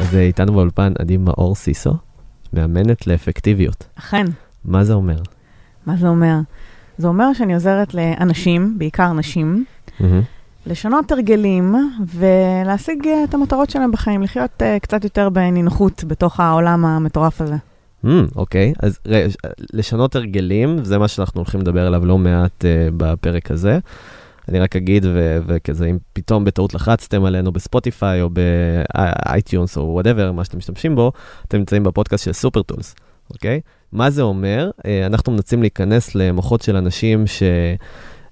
אז אה, איתנו באולפן עדי מאור סיסו, מאמנת לאפקטיביות. אכן. מה זה אומר? מה זה אומר? זה אומר שאני עוזרת לאנשים, בעיקר נשים, מהמם. לשנות הרגלים ולהשיג אה, את המטרות שלהם בחיים, לחיות uh, קצת יותר בנינוחות בתוך העולם המטורף הזה. Mm, אוקיי, אז ראה, ש- לשנות הרגלים, זה מה שאנחנו הולכים לדבר עליו לא מעט uh, בפרק הזה. אני רק אגיד, ו- וכזה, אם פתאום בטעות לחצתם עלינו בספוטיפיי או ב iTunes או whatever, מה שאתם משתמשים בו, אתם נמצאים בפודקאסט של סופר טולס, אוקיי? מה זה אומר? Uh, אנחנו מנסים להיכנס למוחות של אנשים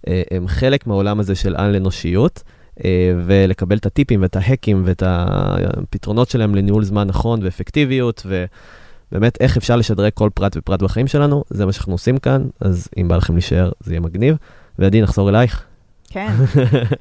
שהם חלק מהעולם הזה של על-אנושיות. אה, ולקבל את הטיפים ואת ההקים ואת הפתרונות שלהם לניהול זמן נכון ואפקטיביות, ובאמת איך אפשר לשדרג כל פרט ופרט בחיים שלנו, זה מה שאנחנו עושים כאן, אז אם בא לכם להישאר זה יהיה מגניב. ועדי, נחזור אלייך. כן.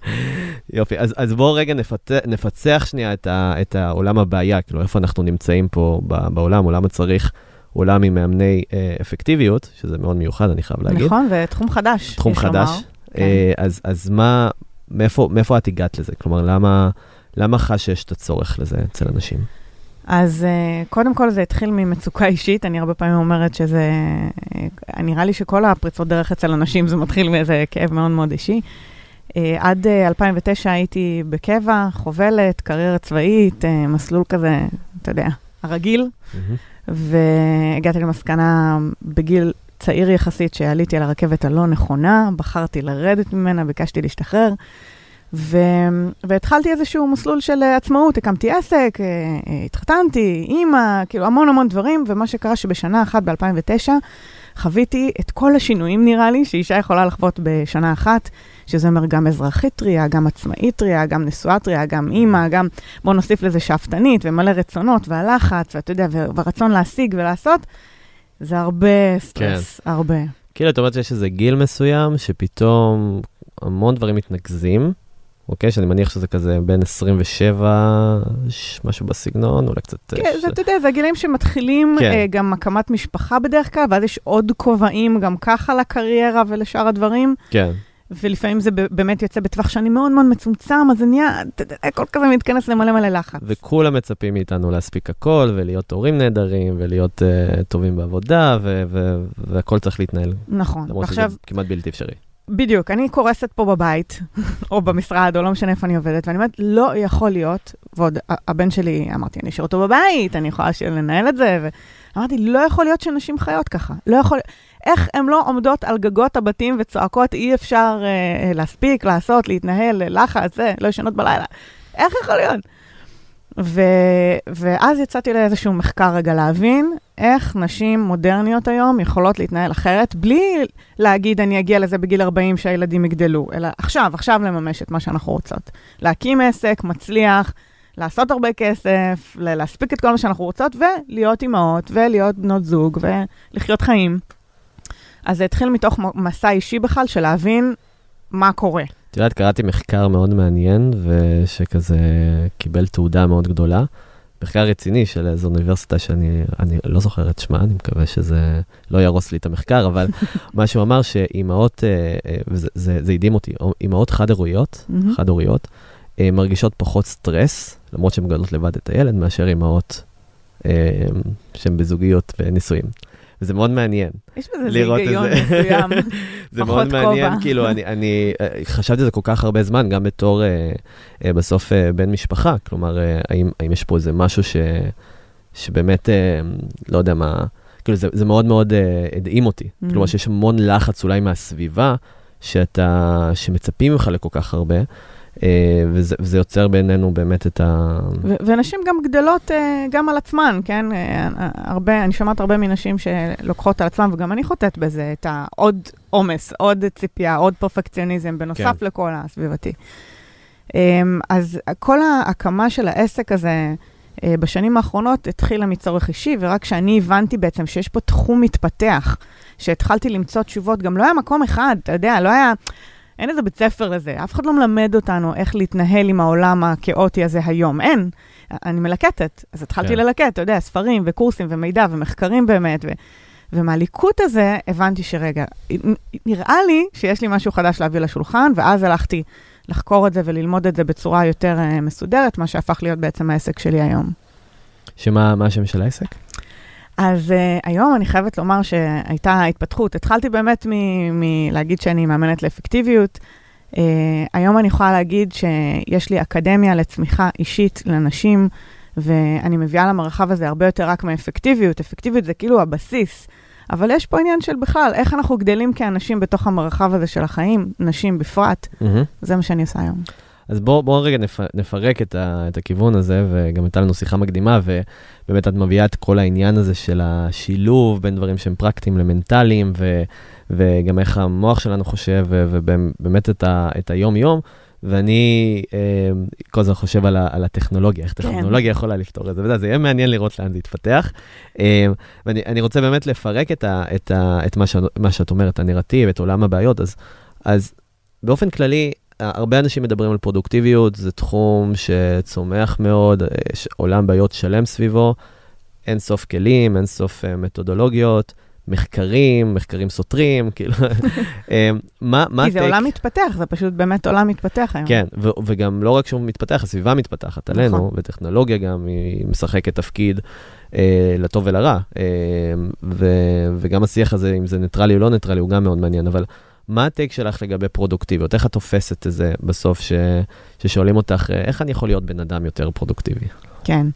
יופי, אז, אז בואו רגע נפת, נפצח שנייה את, ה, את העולם הבעיה, כאילו איפה אנחנו נמצאים פה בעולם, עולם הצריך, עולם עם מאמני אה, אפקטיביות, שזה מאוד מיוחד, אני חייב להגיד. נכון, ותחום חדש. תחום חדש. לומר. כן. אה, אז, אז מה, מאיפה, מאיפה את הגעת לזה? כלומר, למה, למה חש שיש את הצורך לזה אצל אנשים? אז uh, קודם כל זה התחיל ממצוקה אישית, אני הרבה פעמים אומרת שזה, uh, נראה לי שכל הפריצות דרך אצל אנשים זה מתחיל מאיזה כאב מאוד מאוד אישי. עד uh, 2009 הייתי בקבע, חובלת, קריירה צבאית, מסלול כזה, אתה יודע, הרגיל, והגעתי למסקנה בגיל צעיר יחסית שעליתי על הרכבת הלא נכונה, בחרתי לרדת ממנה, ביקשתי להשתחרר. ו... והתחלתי איזשהו מסלול של אה, עצמאות, הקמתי עסק, אה, אה, התחתנתי, אימא, כאילו המון המון דברים, ומה שקרה שבשנה אחת, ב-2009, חוויתי את כל השינויים, נראה לי, שאישה יכולה לחוות בשנה אחת, שזה אומר גם אזרחית טריה, גם עצמאית טריה, גם נשואה טריה, גם אימא, גם, בוא נוסיף לזה שאפתנית, ומלא רצונות, והלחץ, ואתה יודע, והרצון להשיג ולעשות, זה הרבה סטרס, כן. הרבה. כאילו, את אומרת שיש איזה גיל מסוים, שפתאום המון דברים מתנקזים, אוקיי? שאני מניח שזה כזה בין 27, ש- משהו בסגנון, אולי קצת... אה, כן, ש- זה, אתה יודע, זה הגילים שמתחילים כן. כן. גם הקמת משפחה בדרך כלל, ואז יש עוד כובעים גם ככה לקריירה ולשאר הדברים, כן. ולפעמים זה באמת יוצא בטווח שנים מאוד מאוד מצומצם, אז זה נהיה, אתה יודע, הכל כזה מתכנס למלא מלא לחץ. וכולם מצפים מאיתנו להספיק הכל, ולהיות הורים נהדרים, ולהיות uh, טובים בעבודה, ו- ו- והכל צריך להתנהל. נכון, למרות ועכשיו, שזה כמעט בלתי אפשרי. בדיוק, אני קורסת פה בבית, או במשרד, או לא משנה איפה אני עובדת, ואני אומרת, לא יכול להיות, ועוד הבן שלי, אמרתי, אני אשאיר אותו בבית, אני יכולה לנהל את זה, ואמרתי, לא יכול להיות שנשים חיות ככה, לא יכול, איך הן לא עומדות על גגות הבתים וצועקות, אי אפשר אה, להספיק, לעשות, להתנהל, לחץ, זה, לא ישנות בלילה, איך יכול להיות? ו, ואז יצאתי לאיזשהו מחקר רגע להבין איך נשים מודרניות היום יכולות להתנהל אחרת, בלי להגיד אני אגיע לזה בגיל 40 שהילדים יגדלו, אלא עכשיו, עכשיו לממש את מה שאנחנו רוצות. להקים עסק, מצליח, לעשות הרבה כסף, להספיק את כל מה שאנחנו רוצות, ולהיות אימהות, ולהיות בנות זוג, ולחיות חיים. אז זה התחיל מתוך מסע אישי בכלל, של להבין מה קורה. את יודעת, קראתי מחקר מאוד מעניין, ושכזה קיבל תעודה מאוד גדולה. מחקר רציני של איזו אוניברסיטה שאני אני לא זוכר את שמה, אני מקווה שזה לא יהרוס לי את המחקר, אבל מה שהוא אמר שאימהות, אה, אה, וזה זה, זה הדהים אותי, אימהות חד-הוריות. חד-הוריות, אה, מרגישות פחות סטרס, למרות שהן מגדלות לבד את הילד, מאשר אימהות אה, שהן בזוגיות ונישואים. וזה מאוד מעניין. יש בזה לראות היגיון זה. מסוים. זה פחות מאוד מעניין, כובע. כאילו, אני, אני אה, חשבתי על זה כל כך הרבה זמן, גם בתור אה, אה, בסוף אה, בן משפחה, כלומר, אה, האם, האם יש פה איזה משהו ש, שבאמת, אה, לא יודע מה, כאילו, זה, זה מאוד מאוד אה, הדהים אותי. Mm. כלומר, שיש המון לחץ אולי מהסביבה, שאתה, שמצפים ממך לכל כך הרבה, וזה, וזה יוצר בינינו באמת את ה... ו- ונשים גם גדלות אה, גם על עצמן, כן? אה, הרבה, אני שומעת הרבה מנשים שלוקחות על עצמן, וגם אני חוטאת בזה, את העוד עומס, עוד ציפייה, עוד פרפקציוניזם, בנוסף כן. לכל הסביבתי. אה, אז כל ההקמה של העסק הזה אה, בשנים האחרונות התחילה מצורך אישי, ורק כשאני הבנתי בעצם שיש פה תחום מתפתח, שהתחלתי למצוא תשובות, גם לא היה מקום אחד, אתה יודע, לא היה... אין איזה בית ספר לזה, אף אחד לא מלמד אותנו איך להתנהל עם העולם הכאוטי הזה היום, אין. אני מלקטת, אז התחלתי כן. ללקט, אתה יודע, ספרים וקורסים ומידע ומחקרים באמת, ו... ומהליקוט הזה הבנתי שרגע, נראה לי שיש לי משהו חדש להביא לשולחן, ואז הלכתי לחקור את זה וללמוד את זה בצורה יותר uh, מסודרת, מה שהפך להיות בעצם העסק שלי היום. שמה מה השם של העסק? אז uh, היום אני חייבת לומר שהייתה התפתחות. התחלתי באמת מלהגיד שאני מאמנת לאפקטיביות. Uh, היום אני יכולה להגיד שיש לי אקדמיה לצמיחה אישית לנשים, ואני מביאה למרחב הזה הרבה יותר רק מאפקטיביות. אפקטיביות זה כאילו הבסיס. אבל יש פה עניין של בכלל, איך אנחנו גדלים כאנשים בתוך המרחב הזה של החיים, נשים בפרט. Mm-hmm. זה מה שאני עושה היום. אז בואו בוא רגע נפ, נפרק את, ה, את הכיוון הזה, וגם הייתה לנו שיחה מקדימה, ובאמת את מביאה את כל העניין הזה של השילוב בין דברים שהם פרקטיים למנטליים, ו, וגם איך המוח שלנו חושב, ו, ובאמת את, ה, את היום-יום. ואני אה, כל הזמן חושב על, ה, על הטכנולוגיה, איך טכנולוגיה יכולה לפתור את זה, וזה יהיה מעניין לראות לאן זה יתפתח. אה, ואני רוצה באמת לפרק את, ה, את, ה, את מה, ש, מה שאת אומרת, הנרטיב, את עולם הבעיות, אז, אז באופן כללי, הרבה אנשים מדברים על פרודוקטיביות, זה תחום שצומח מאוד, יש עולם בעיות שלם סביבו, אין סוף כלים, אין סוף uh, מתודולוגיות, מחקרים, מחקרים סותרים, כאילו, מה, מה כי זה עולם מתפתח, זה פשוט באמת עולם מתפתח היום. כן, ו- וגם לא רק שהוא מתפתח, הסביבה מתפתחת עלינו, נכון. וטכנולוגיה גם, היא משחקת תפקיד אה, לטוב ולרע, אה, ו- וגם השיח הזה, אם זה ניטרלי או לא ניטרלי, הוא גם מאוד מעניין, אבל... מה ה take שלך לגבי פרודוקטיביות? איך את תופסת את זה בסוף, ש... ששואלים אותך, איך אני יכול להיות בן אדם יותר פרודוקטיבי? כן,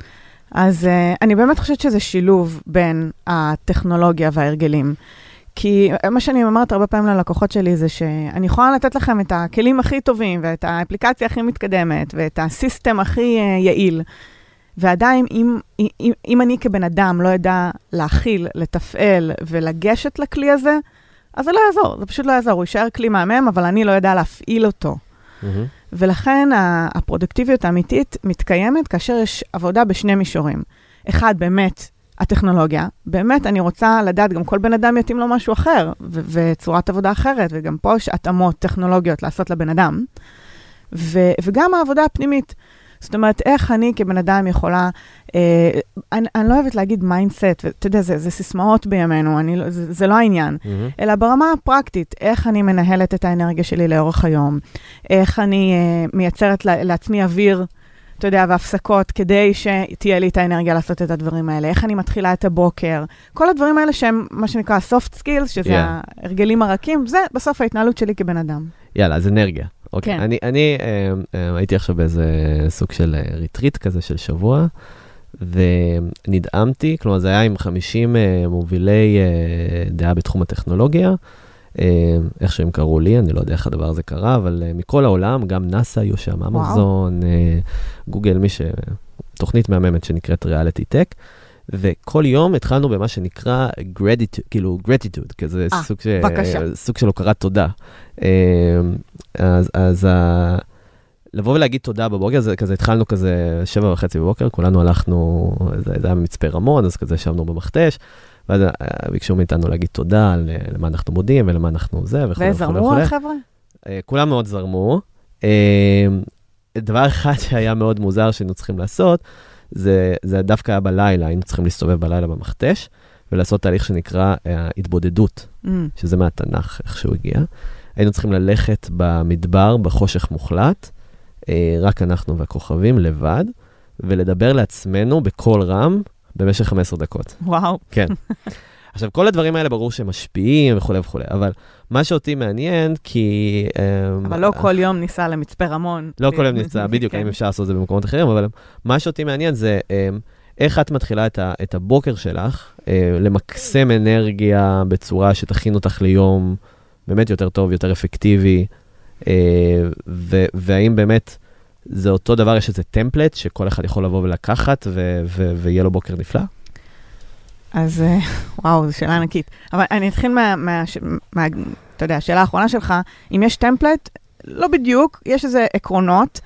אז uh, אני באמת חושבת שזה שילוב בין הטכנולוגיה וההרגלים. כי מה שאני אומרת הרבה פעמים ללקוחות שלי זה שאני יכולה לתת לכם את הכלים הכי טובים ואת האפליקציה הכי מתקדמת ואת הסיסטם הכי uh, יעיל. ועדיין, אם, אם, אם אני כבן אדם לא אדע להכיל, לתפעל ולגשת לכלי הזה, אז זה לא יעזור, זה פשוט לא יעזור, הוא יישאר כלי מהמם, אבל אני לא יודע להפעיל אותו. Mm-hmm. ולכן הפרודוקטיביות האמיתית מתקיימת כאשר יש עבודה בשני מישורים. אחד, באמת, הטכנולוגיה. באמת, אני רוצה לדעת, גם כל בן אדם יתאים לו משהו אחר, ו- וצורת עבודה אחרת, וגם פה יש התאמות טכנולוגיות לעשות לבן אדם. ו- וגם העבודה הפנימית. זאת אומרת, איך אני כבן אדם יכולה, אה, אני, אני לא אוהבת להגיד mindset, ואתה יודע, זה, זה סיסמאות בימינו, אני, לא, זה, זה לא העניין, mm-hmm. אלא ברמה הפרקטית, איך אני מנהלת את האנרגיה שלי לאורך היום, איך אני אה, מייצרת לעצמי אוויר. אתה יודע, והפסקות, כדי שתהיה לי את האנרגיה לעשות את הדברים האלה. איך אני מתחילה את הבוקר. כל הדברים האלה שהם מה שנקרא soft skills, שזה yeah. ההרגלים הרכים, זה בסוף ההתנהלות שלי כבן אדם. יאללה, אז אנרגיה. אוקיי, כן. אני, אני אה, אה, הייתי עכשיו באיזה סוג של ריטריט כזה של שבוע, ונדהמתי, כלומר זה היה עם 50 אה, מובילי אה, דעה בתחום הטכנולוגיה, אה, איך שהם קראו לי, אני לא יודע איך הדבר הזה קרה, אבל אה, מכל העולם, גם נאסא היו שם, אמזון, אה, גוגל, מי ש... תוכנית מהממת שנקראת ריאליטי טק. וכל יום התחלנו במה שנקרא gratitude, כאילו gratitude, כזה 아, סוג, ש... סוג של הוקרת תודה. אז, אז ה... לבוא ולהגיד תודה בבוקר, זה כזה התחלנו כזה שבע וחצי בבוקר, כולנו הלכנו, זה, זה היה במצפה רמון, אז כזה ישבנו במכתש, ואז ביקשו מאיתנו להגיד תודה למה אנחנו מודים ולמה אנחנו זה וכו'. וזרמו החבר'ה? כולם מאוד זרמו. דבר אחד שהיה מאוד מוזר שהיינו צריכים לעשות, זה, זה דווקא היה בלילה, היינו צריכים להסתובב בלילה במכתש, ולעשות תהליך שנקרא אה, התבודדות, mm. שזה מהתנ"ך, איך שהוא הגיע. היינו צריכים ללכת במדבר, בחושך מוחלט, אה, רק אנחנו והכוכבים, לבד, ולדבר לעצמנו בקול רם במשך 15 דקות. וואו. כן. עכשיו, כל הדברים האלה ברור שהם משפיעים וכולי וכולי, אבל מה שאותי מעניין, כי... אמ, אבל לא כל יום ניסע למצפה רמון. לא כל יום ניסע, בדיוק, כן. האם אפשר לעשות את זה במקומות אחרים, אבל מה שאותי מעניין זה אמ, איך את מתחילה את הבוקר שלך, אה, למקסם אנרגיה בצורה שתכין אותך ליום באמת יותר טוב, יותר אפקטיבי, אה, והאם באמת... זה אותו דבר, יש איזה טמפלט שכל אחד יכול לבוא ולקחת ויהיה לו בוקר נפלא? אז אה, וואו, זו שאלה ענקית. אבל אני אתחיל מה, מה, מה, אתה יודע, השאלה האחרונה שלך, אם יש טמפלט, לא בדיוק, יש איזה עקרונות.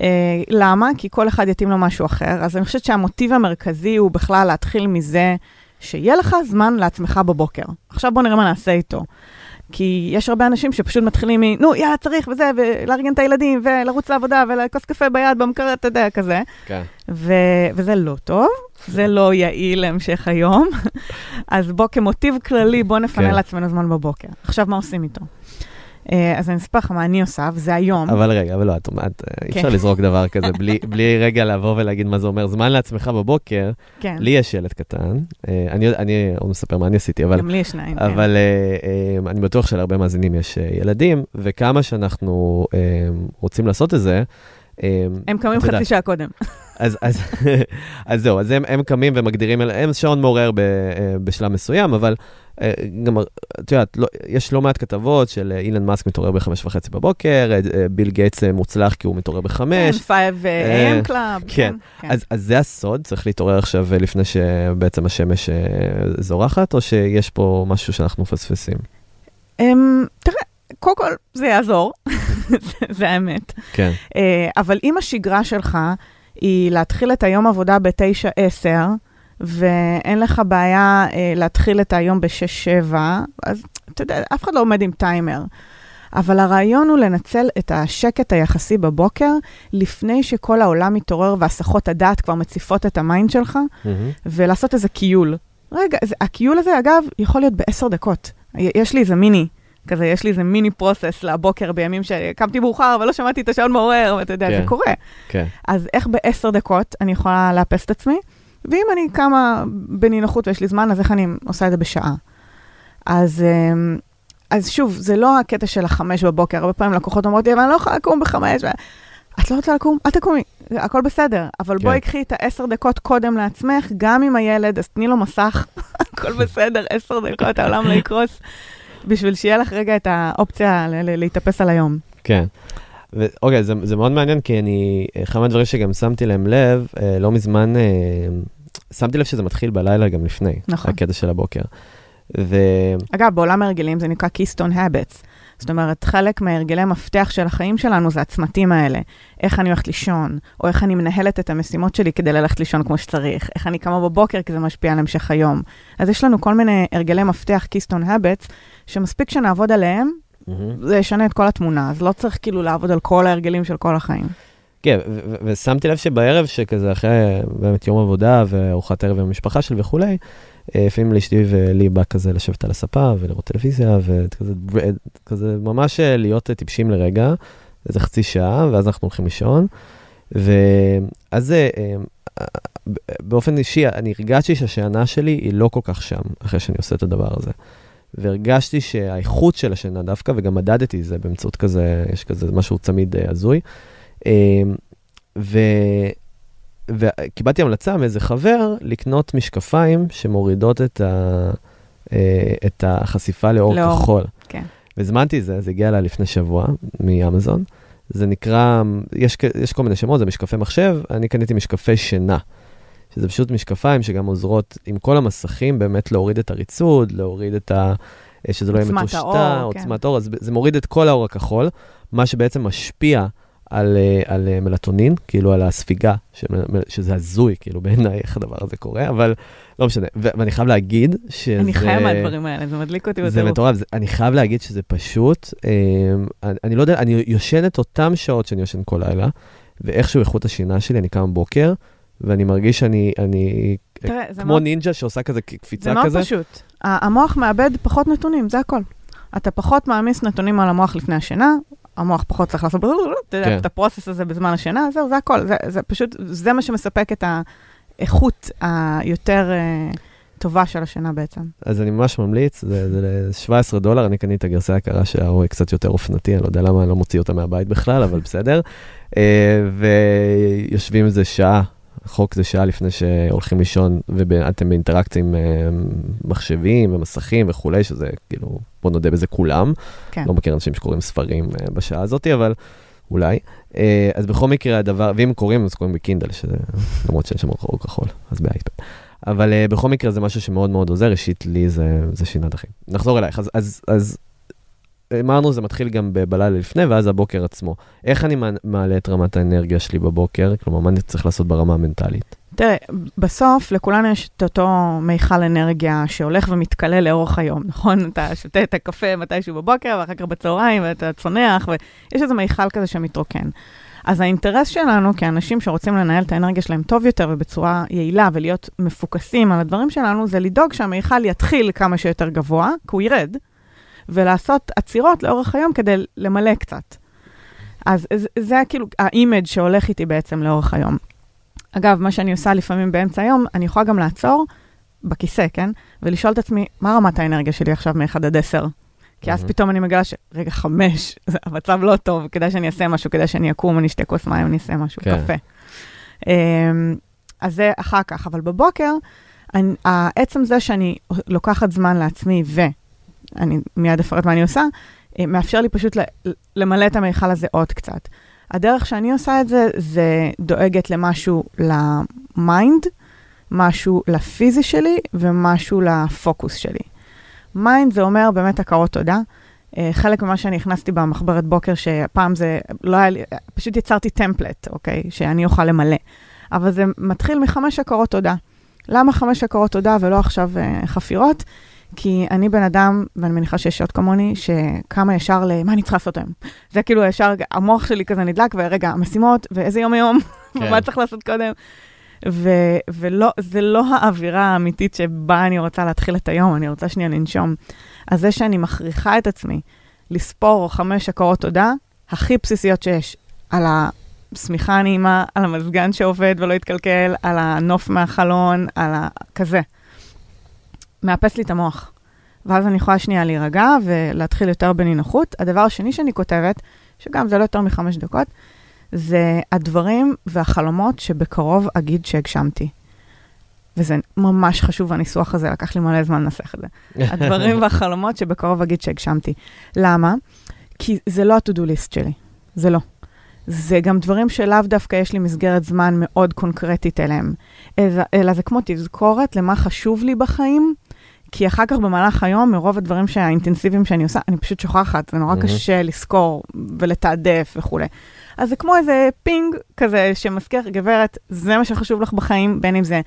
אה, למה? כי כל אחד יתאים לו משהו אחר. אז אני חושבת שהמוטיב המרכזי הוא בכלל להתחיל מזה שיהיה לך זמן לעצמך בבוקר. עכשיו בוא נראה מה נעשה איתו. כי יש הרבה אנשים שפשוט מתחילים מ, נו, יאללה, צריך וזה, ולארגן את הילדים, ולרוץ לעבודה, ולכוס קפה ביד במקרר, אתה יודע, כזה. כן. ו- וזה לא טוב, זה לא יעיל להמשך היום. אז בוא, כמוטיב כללי, בוא נפנה כן. לעצמנו זמן בבוקר. עכשיו, מה עושים איתו? אה, אז אני אספר לך מה אני עושה, וזה היום. אבל רגע, אבל לא, את אומרת, אה, אי כן. אפשר לזרוק דבר כזה בלי- בלי רגע לבוא ולהגיד מה זה אומר. זמן לעצמך בבוקר, כן, לי יש ילד קטן, אה, אני, אני עוד אספר מה אני עשיתי, אבל גם לי יש שניים. כן. אבל אני בטוח שלהרבה מאזינים יש ילדים, וכמה שאנחנו רוצים לעשות את זה, הם קמים. חצי שעה קודם. אז, אז, אז זהו, אז הם, הם קמים ומגדירים, הם שעון מעורר ב, בשלב מסוים, אבל גם, את יודעת, לא, יש לא מעט כתבות של אה, אילון מאסק מתעורר בחמש וחצי בבוקר, אה, אה, ביל גייטס אה, מוצלח כי הוא מתעורר בחמש. כן, 5 אה, AM Club. כן. אז, אז זה הסוד, צריך להתעורר עכשיו אה, לפני שבעצם השמש אה, זורחת, או שיש פה משהו שאנחנו מפספסים? אמ, תראה, קודם כל, זה יעזור, זה האמת. כן, אה, אבל אם השגרה שלך היא להתחיל את היום עבודה ב-9-10, ואין לך בעיה אה, להתחיל את היום ב-6-7, אז אתה יודע, אף אחד לא עומד עם טיימר. אבל הרעיון הוא לנצל את השקט היחסי בבוקר, לפני שכל העולם מתעורר והסחות הדעת כבר מציפות את ה mind שלך, מהמם. ולעשות איזה כיול. רגע, זה, הכיול הזה, אגב, יכול להיות בעשר דקות. יש לי איזה מיני, כזה, יש לי איזה mini process לבוקר בימים שקמתי מאוחר ולא שמעתי את השעון מעורר, ואתה יודע, כן. זה קורה. כן. אז איך בעשר דקות אני יכולה לאפס את עצמי? ואם אני קמה בנינוחות ויש לי זמן, אז איך אני עושה את זה בשעה? אז, אמ, אז שוב, זה לא הקטע של החמש בבוקר, הרבה פעמים לקוחות אומרות לי, אבל אני לא יכולה לקום בחמש. את לא רוצה לקום? אל תקומי, הכל בסדר. אבל כן. בואי קחי את העשר דקות קודם לעצמך, גם עם הילד, אז תני לו מסך, הכל בסדר, עשר דקות, העולם לא יקרוס, בשביל שיהיה לך רגע את האופציה להתאפס על היום. כן. ו- אוקיי, זה, זה מאוד מעניין, כי אני, אחד מהדברים שגם שמתי להם לב, אה, לא מזמן, אה, שמתי לב שזה מתחיל בלילה גם לפני, נכון. הקטע של הבוקר. ו... אגב, בעולם ההרגלים זה נקרא Keystone Habits. זאת אומרת, חלק מההרגלי מפתח של החיים שלנו זה הצמתים האלה. איך אני הולכת לישון, או איך אני מנהלת את המשימות שלי כדי ללכת לישון כמו שצריך, איך אני קמה בבוקר כי זה משפיע על המשך היום. אז יש לנו כל מיני הרגלי מפתח Keystone Habits, שמספיק שנעבוד עליהם, מהמם. זה ישנה את כל התמונה. אז לא צריך כאילו לעבוד על כל ההרגלים של כל החיים. כן, ו- ו- ושמתי לב שבערב, שכזה אחרי באמת יום עבודה וארוחת ערב עם המשפחה שלי וכולי, אה, לפעמים לאשתי ולי בא כזה לשבת על הספה ולראות טלוויזיה, וכזה כזה ממש אה, להיות טיפשים לרגע, איזה חצי שעה, ואז אנחנו הולכים לישון. ואז אה, באופן אישי, אני הרגשתי שהשינה שלי היא לא כל כך שם, אחרי שאני עושה את הדבר הזה. והרגשתי שהאיכות של השינה דווקא, וגם מדדתי את זה באמצעות כזה, יש כזה משהו צמיד אה, הזוי. אמ, ו... וקיבלתי המלצה מאיזה חבר לקנות משקפיים שמורידות את, ה... אה, את החשיפה לאור לאור, כחול. כן. והזמנתי את זה, זה הגיע אליי לפני שבוע מאמזון. זה נקרא, יש, יש כל מיני שמות, זה משקפי מחשב, אני קניתי משקפי שינה. שזה פשוט משקפיים שגם עוזרות עם כל המסכים באמת להוריד את הריצוד, להוריד את ה... אה, שזה לא יהיה עוצמת מטושטע, כן. עוצמת האור, אז זה מוריד את כל האור הכחול, מה שבעצם משפיע על, אה, על אה, מלטונין, כאילו על הספיגה, שזה הזוי, כאילו בעיניי איך הדבר הזה קורה, אבל לא משנה. ו- ואני חייב להגיד שזה... אני חיה מהדברים האלה, זה מדליק אותי זה בטירוף. מטורף, זה, אני חייב להגיד שזה פשוט, אה, אני, אני לא יודע, אני יושן את אותן שעות שאני יושן כל לילה, ואיכשהו איכות השינה שלי, אני קם בבוקר, ואני מרגיש שאני אני, תראה, כמו מאוד- נינג'ה שעושה כזה קפיצה זה מאוד כזה. פשוט. המוח מאבד פחות נתונים, זה הכל. אתה פחות מעמיס נתונים על המוח לפני השינה, המוח פחות צריך לעשות כן. את הפרוסס הזה בזמן השינה, זהו, זה הכל. זה, זה פשוט, זה מה שמספק את האיכות היותר אה, טובה של השינה בעצם. אז אני ממש ממליץ, זה, זה ל-17 דולר, אני קניתי את הגרסה היקרה שהרואי קצת יותר אופנתי, אני לא יודע למה אני לא מוציא אותה מהבית בכלל, אבל בסדר. אה, ויושבים איזה שעה, חוק זה שעה לפני שהולכים לישון, ואתם באינטראקציה עם אה, מחשבים ומסכים וכולי, שזה כאילו, בוא נודה בזה כולם. כן. לא מכיר אנשים שקוראים ספרים אה, בשעה הזאת, אבל אולי. אה, אז בכל מקרה הדבר, ואם קוראים, אז קוראים בקינדל, שזה, למרות שאין שם אור כחול, אז באייפד. אבל בכל מקרה זה משהו שמאוד מאוד עוזר, אישית לי זה, זה שינה החיים. נחזור אלייך, אז, אז, אז אמרנו, זה מתחיל גם בלילה לפני, ואז הבוקר עצמו. איך אני מע- מעלה את רמת האנרגיה שלי בבוקר? כלומר, מה אני צריך לעשות ברמה המנטלית? תראה, בסוף לכולנו יש את אותו מיכל אנרגיה שהולך ומתכלה לאורך היום, נכון? אתה שותה את הקפה מתישהו בבוקר, ואחר כך בצהריים, ואתה צונח, ויש איזה מיכל כזה שמתרוקן. אז האינטרס שלנו, כאנשים שרוצים לנהל את האנרגיה שלהם טוב יותר ובצורה יעילה ולהיות מפוקסים על הדברים שלנו, זה לדאוג שהמיכל יתחיל כמה שיותר גבוה, כי הוא ירד, ולעשות עצירות לאורך היום כדי למלא קצת. אז זה, זה כאילו האימג' שהולך איתי בעצם לאורך היום. אגב, מה שאני עושה לפעמים באמצע היום, אני יכולה גם לעצור בכיסא, כן? ולשאול את עצמי, מה רמת האנרגיה שלי עכשיו מ-1 עד 10? כי אז. פתאום אני מגלה ש... רגע, חמש, זה- המצב לא טוב, כדאי שאני אעשה משהו, כדאי שאני אקום, אני אשתה כוס מים, אני אעשה משהו, כן. קפה. אמ, אז זה אחר כך, אבל בבוקר, אני, עצם זה שאני לוקחת זמן לעצמי, ואני מיד אפרט מה אני עושה, אה, מאפשר לי פשוט למלא את המיכל הזה עוד קצת. הדרך שאני עושה את זה, זה דואגת למשהו ל mind, משהו לפיזי שלי ומשהו לפוקוס שלי. mind זה אומר באמת הכרת תודה. אה, חלק ממה שאני הכנסתי במחברת בוקר, שפעם זה לא היה לי, פשוט יצרתי template, אוקיי? שאני אוכל למלא. אבל זה מתחיל מחמש הכרות תודה. למה חמש הכרות תודה ולא עכשיו אה, חפירות? כי אני בן אדם, ואני מניחה שיש עוד כמוני, שקמה ישר ל... מה אני צריכה לעשות היום? זה כאילו ישר, המוח שלי כזה נדלק, ורגע, המשימות, ואיזה יום היום, כן. ומה צריך לעשות קודם. ו- ולא, זה לא האווירה האמיתית שבה אני רוצה להתחיל את היום, אני רוצה שנייה לנשום. אז זה שאני מכריחה את עצמי לספור חמש הכרות תודה, הכי בסיסיות שיש, על השמיכה הנעימה, על המזגן שעובד ולא יתקלקל, על הנוף מהחלון, על ה... כזה. מאפס לי את המוח. ואז אני יכולה שנייה להירגע ולהתחיל יותר בנינוחות. הדבר השני שאני כותבת, שגם זה לא יותר מחמש דקות, זה הדברים והחלומות שבקרוב אגיד שהגשמתי. וזה ממש חשוב, הניסוח הזה, לקח לי מלא זמן לנסח את זה. הדברים והחלומות שבקרוב אגיד שהגשמתי. למה? כי זה לא ה-to-do list שלי, זה לא. זה גם דברים שלאו דווקא יש לי מסגרת זמן מאוד קונקרטית אליהם, אלא, אלא זה כמו תזכורת למה חשוב לי בחיים, כי אחר כך במהלך היום, מרוב הדברים האינטנסיביים שאני עושה, אני פשוט שוכחת, זה נורא מהמם. קשה לזכור ולתעדף וכולי. אז זה כמו איזה פינג כזה שמזכיר, גברת, זה מה שחשוב לך בחיים, בין אם זה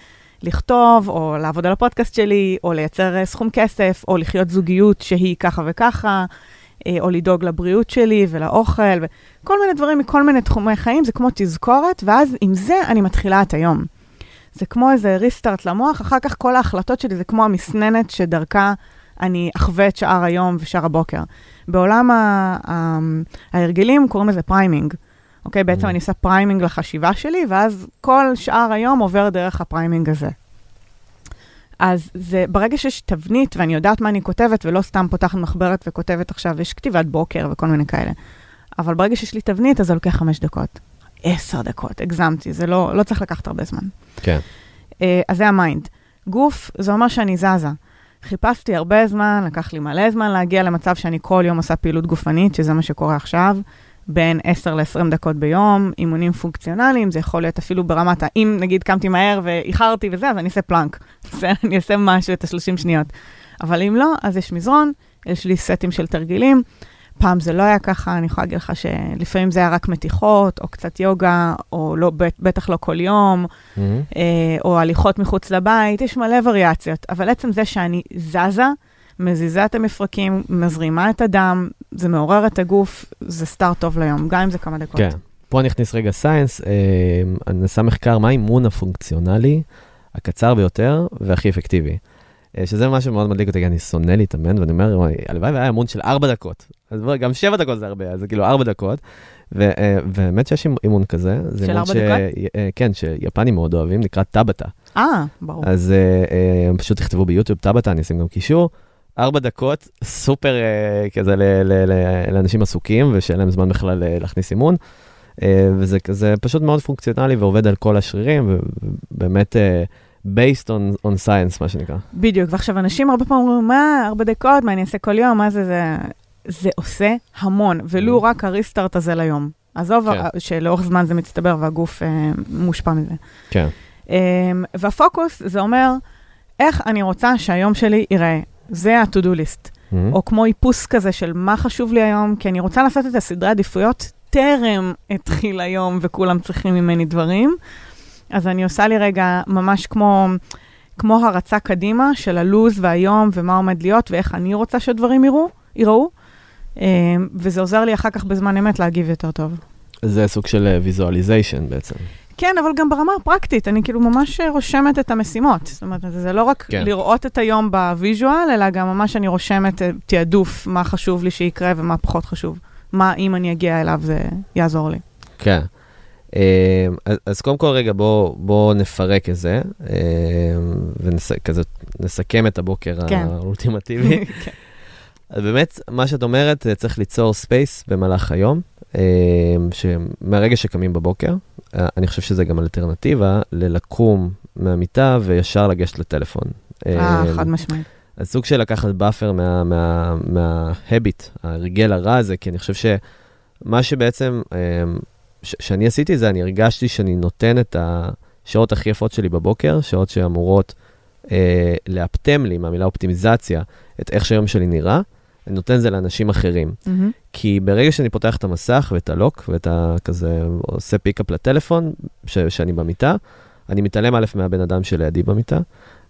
לכתוב, או לעבוד על הפודקאסט שלי, או לייצר אה, סכום כסף, או לחיות זוגיות שהיא ככה וככה, אה, או לדאוג לבריאות שלי ולאוכל, וכל מיני דברים מכל מיני תחומי חיים, זה כמו תזכורת, ואז עם זה אני מתחילה את היום. זה כמו איזה restart למוח, אחר כך כל ההחלטות שלי זה כמו המסננת שדרכה אני אחווה את שאר היום ושאר הבוקר. בעולם ה- ה- ההרגלים קוראים לזה framing. אוקיי? בעצם Mm. אני עושה framing לחשיבה שלי, ואז כל שאר היום עובר דרך ה framing הזה. אז זה, ברגע שיש תבנית ואני יודעת מה אני כותבת, ולא סתם פותחת מחברת וכותבת עכשיו, יש כתיבת בוקר וכל מיני כאלה. אבל ברגע שיש לי תבנית, אז זה לוקח חמש דקות. עשר דקות, הגזמתי, זה לא, לא צריך לקחת הרבה זמן. כן. אה, אז זה ה mind. גוף, זה אומר שאני זזה. חיפשתי הרבה זמן, לקח לי מלא זמן להגיע למצב שאני כל יום עושה פעילות גופנית, שזה מה שקורה עכשיו, בין 10 ל-20 דקות ביום, אימונים פונקציונליים, זה יכול להיות אפילו ברמת ה... אם נגיד קמתי מהר ואיחרתי וזה, אז אני אעשה plank. זה, אני אעשה משהו, את ה-30 שניות. אבל אם לא, אז יש מזרון, יש לי סטים של תרגילים. פעם זה לא היה ככה, אני יכולה להגיד לך שלפעמים זה היה רק מתיחות, או קצת יוגה, או לא, בטח לא כל יום. מהמם. אה, או הליכות מחוץ לבית, יש מלא וריאציות. אבל עצם זה שאני זזה, מזיזה את המפרקים, מזרימה את הדם, זה מעורר את הגוף, זה סטארט טוב ליום, גם אם זה כמה דקות. כן. פה נכניס רגע סיינס, אה, אני נעשה מחקר מה האימון הפונקציונלי הקצר ביותר והכי אפקטיבי. אה, שזה משהו מאוד מדליק אותי, אני שונא להתאמן, ואני אומר, "וואי, הלוואי והיה אימון של ארבע דקות. אז גם שבע דקות זה הרבה, אז זה כאילו ארבע דקות. ו- אה, ובאמת שיש אימון כזה, זה של ארבע ש... דקות? אה, כן, שיפנים מאוד אוהבים, נקרא טאבטה. אה, ברור. אז אה, פשוט תכתבו ביוטיוב טאבטה, אני אשים גם קישור. ארבע דקות, סופר כזה לאנשים עסוקים, ושאין להם זמן בכלל להכניס אימון. וזה פשוט מאוד פונקציונלי ועובד על כל השרירים, ובאמת based on, on science, מה שנקרא. בדיוק, ועכשיו אנשים הרבה פעמים אומרים, מה, ארבע דקות, מה אני אעשה כל יום, מה זה, זה... זה עושה המון, ולו Mm. רק הריסטארט הזה ליום. עזוב כן. שלאורך זמן זה מצטבר והגוף אה, מושפע מזה. כן. Um, והפוקוס, זה אומר, איך אני רוצה שהיום שלי ייראה. זה ה-to-do list. Mm-hmm. או כמו איפוס כזה של מה חשוב לי היום, כי אני רוצה לעשות את הסדרי עדיפויות טרם התחיל היום וכולם צריכים ממני דברים. אז אני עושה לי רגע ממש כמו, כמו הרצה קדימה של הלו"ז והיום ומה עומד להיות ואיך אני רוצה שהדברים יראו, ייראו, אה, וזה עוזר לי אחר כך בזמן אמת להגיב יותר טוב. זה סוג של visualization בעצם. כן, אבל גם ברמה הפרקטית, אני כאילו ממש רושמת את המשימות. זאת אומרת, זה לא רק כן. לראות את היום ב visual, אלא גם ממש אני רושמת אה, תעדוף, מה חשוב לי שיקרה ומה פחות חשוב. מה, אם אני אגיע אליו, זה יעזור לי. כן. אה, אז, קודם כל, רגע, בואו בוא נפרק את זה, וכזה נסכם את הבוקר כן. האולטימטיבי. כן. אז באמת, מה שאת אומרת, צריך ליצור space במהלך היום, אה, שמהרגע שקמים בבוקר, אה, אני חושב שזה גם אלטרנטיבה ללקום מהמיטה וישר לגשת לטלפון. אה, חד משמעית. אז סוג של לקחת buffer מה, מה, מה habit, ההרגל הרע הזה, כי אני חושב שמה שבעצם, ש- שאני עשיתי זה, אני הרגשתי שאני נותן את השעות הכי יפות שלי בבוקר, שעות שאמורות אה, לאפטם לי מהמילה אופטימיזציה, את איך שהיום שלי נראה, אני נותן זה לאנשים אחרים. מהמם. כי ברגע שאני פותח את המסך ואת הלוק, ואת ה... כזה, עושה פיקאפ לטלפון, ש... שאני במיטה, אני מתעלם א' מהבן אדם שלידי במיטה,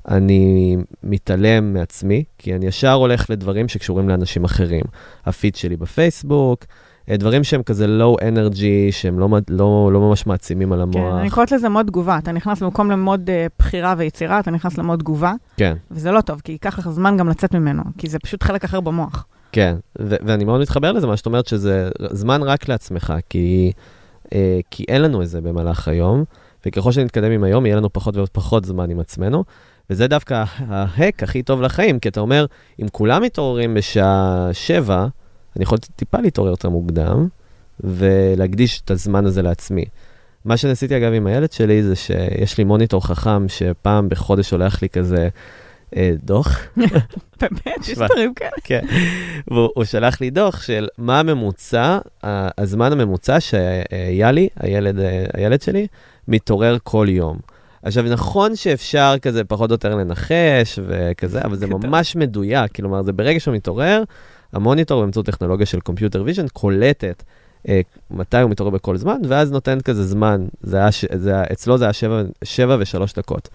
אני מתעלם מעצמי, כי אני ישר הולך לדברים שקשורים לאנשים אחרים. הפיד שלי בפייסבוק, דברים שהם כזה low energy, שהם לא, לא, לא ממש מעצימים על כן, המוח. אני קוראת לזה מוד תגובה. אתה נכנס במקום למוד אה, בחירה ויצירה, אתה נכנס למוד תגובה, כן, וזה לא טוב, כי ייקח לך זמן גם לצאת ממנו, כי זה פשוט חלק אחר במוח. כן, ו- ואני מאוד מתחבר לזה, מה שאת אומרת, שזה זמן רק לעצמך, כי, אה, כי אין לנו את זה במהלך היום, וככל שנתקדם עם היום, יהיה לנו פחות ופחות זמן עם עצמנו, וזה דווקא ההק הכי טוב לחיים, כי אתה אומר, אם כולם מתעוררים בשעה שבע, אני יכול טיפה להתעורר יותר מוקדם, ולהקדיש את הזמן הזה לעצמי. מה שניסיתי אגב עם הילד שלי, זה שיש לי מוניטור חכם, שפעם בחודש שולח לי כזה אה, דוח, באמת, יש. דברים כאלה. כן. והוא הוא שלח לי דוח של מה הממוצע, הזמן הממוצע שיאלי, הילד, אה, הילד שלי, מתעורר כל יום. עכשיו, נכון שאפשר כזה פחות או יותר לנחש וכזה, אבל זה. ממש מדויק. כלומר, זה ברגע שהוא מתעורר, המוניטור באמצעות טכנולוגיה של computer vision קולטת אה, מתי הוא מתעורר בכל זמן, ואז נותנת כזה זמן. זה היה, זה, היה- אצלו זה היה שבע, שבע ושלוש דקות.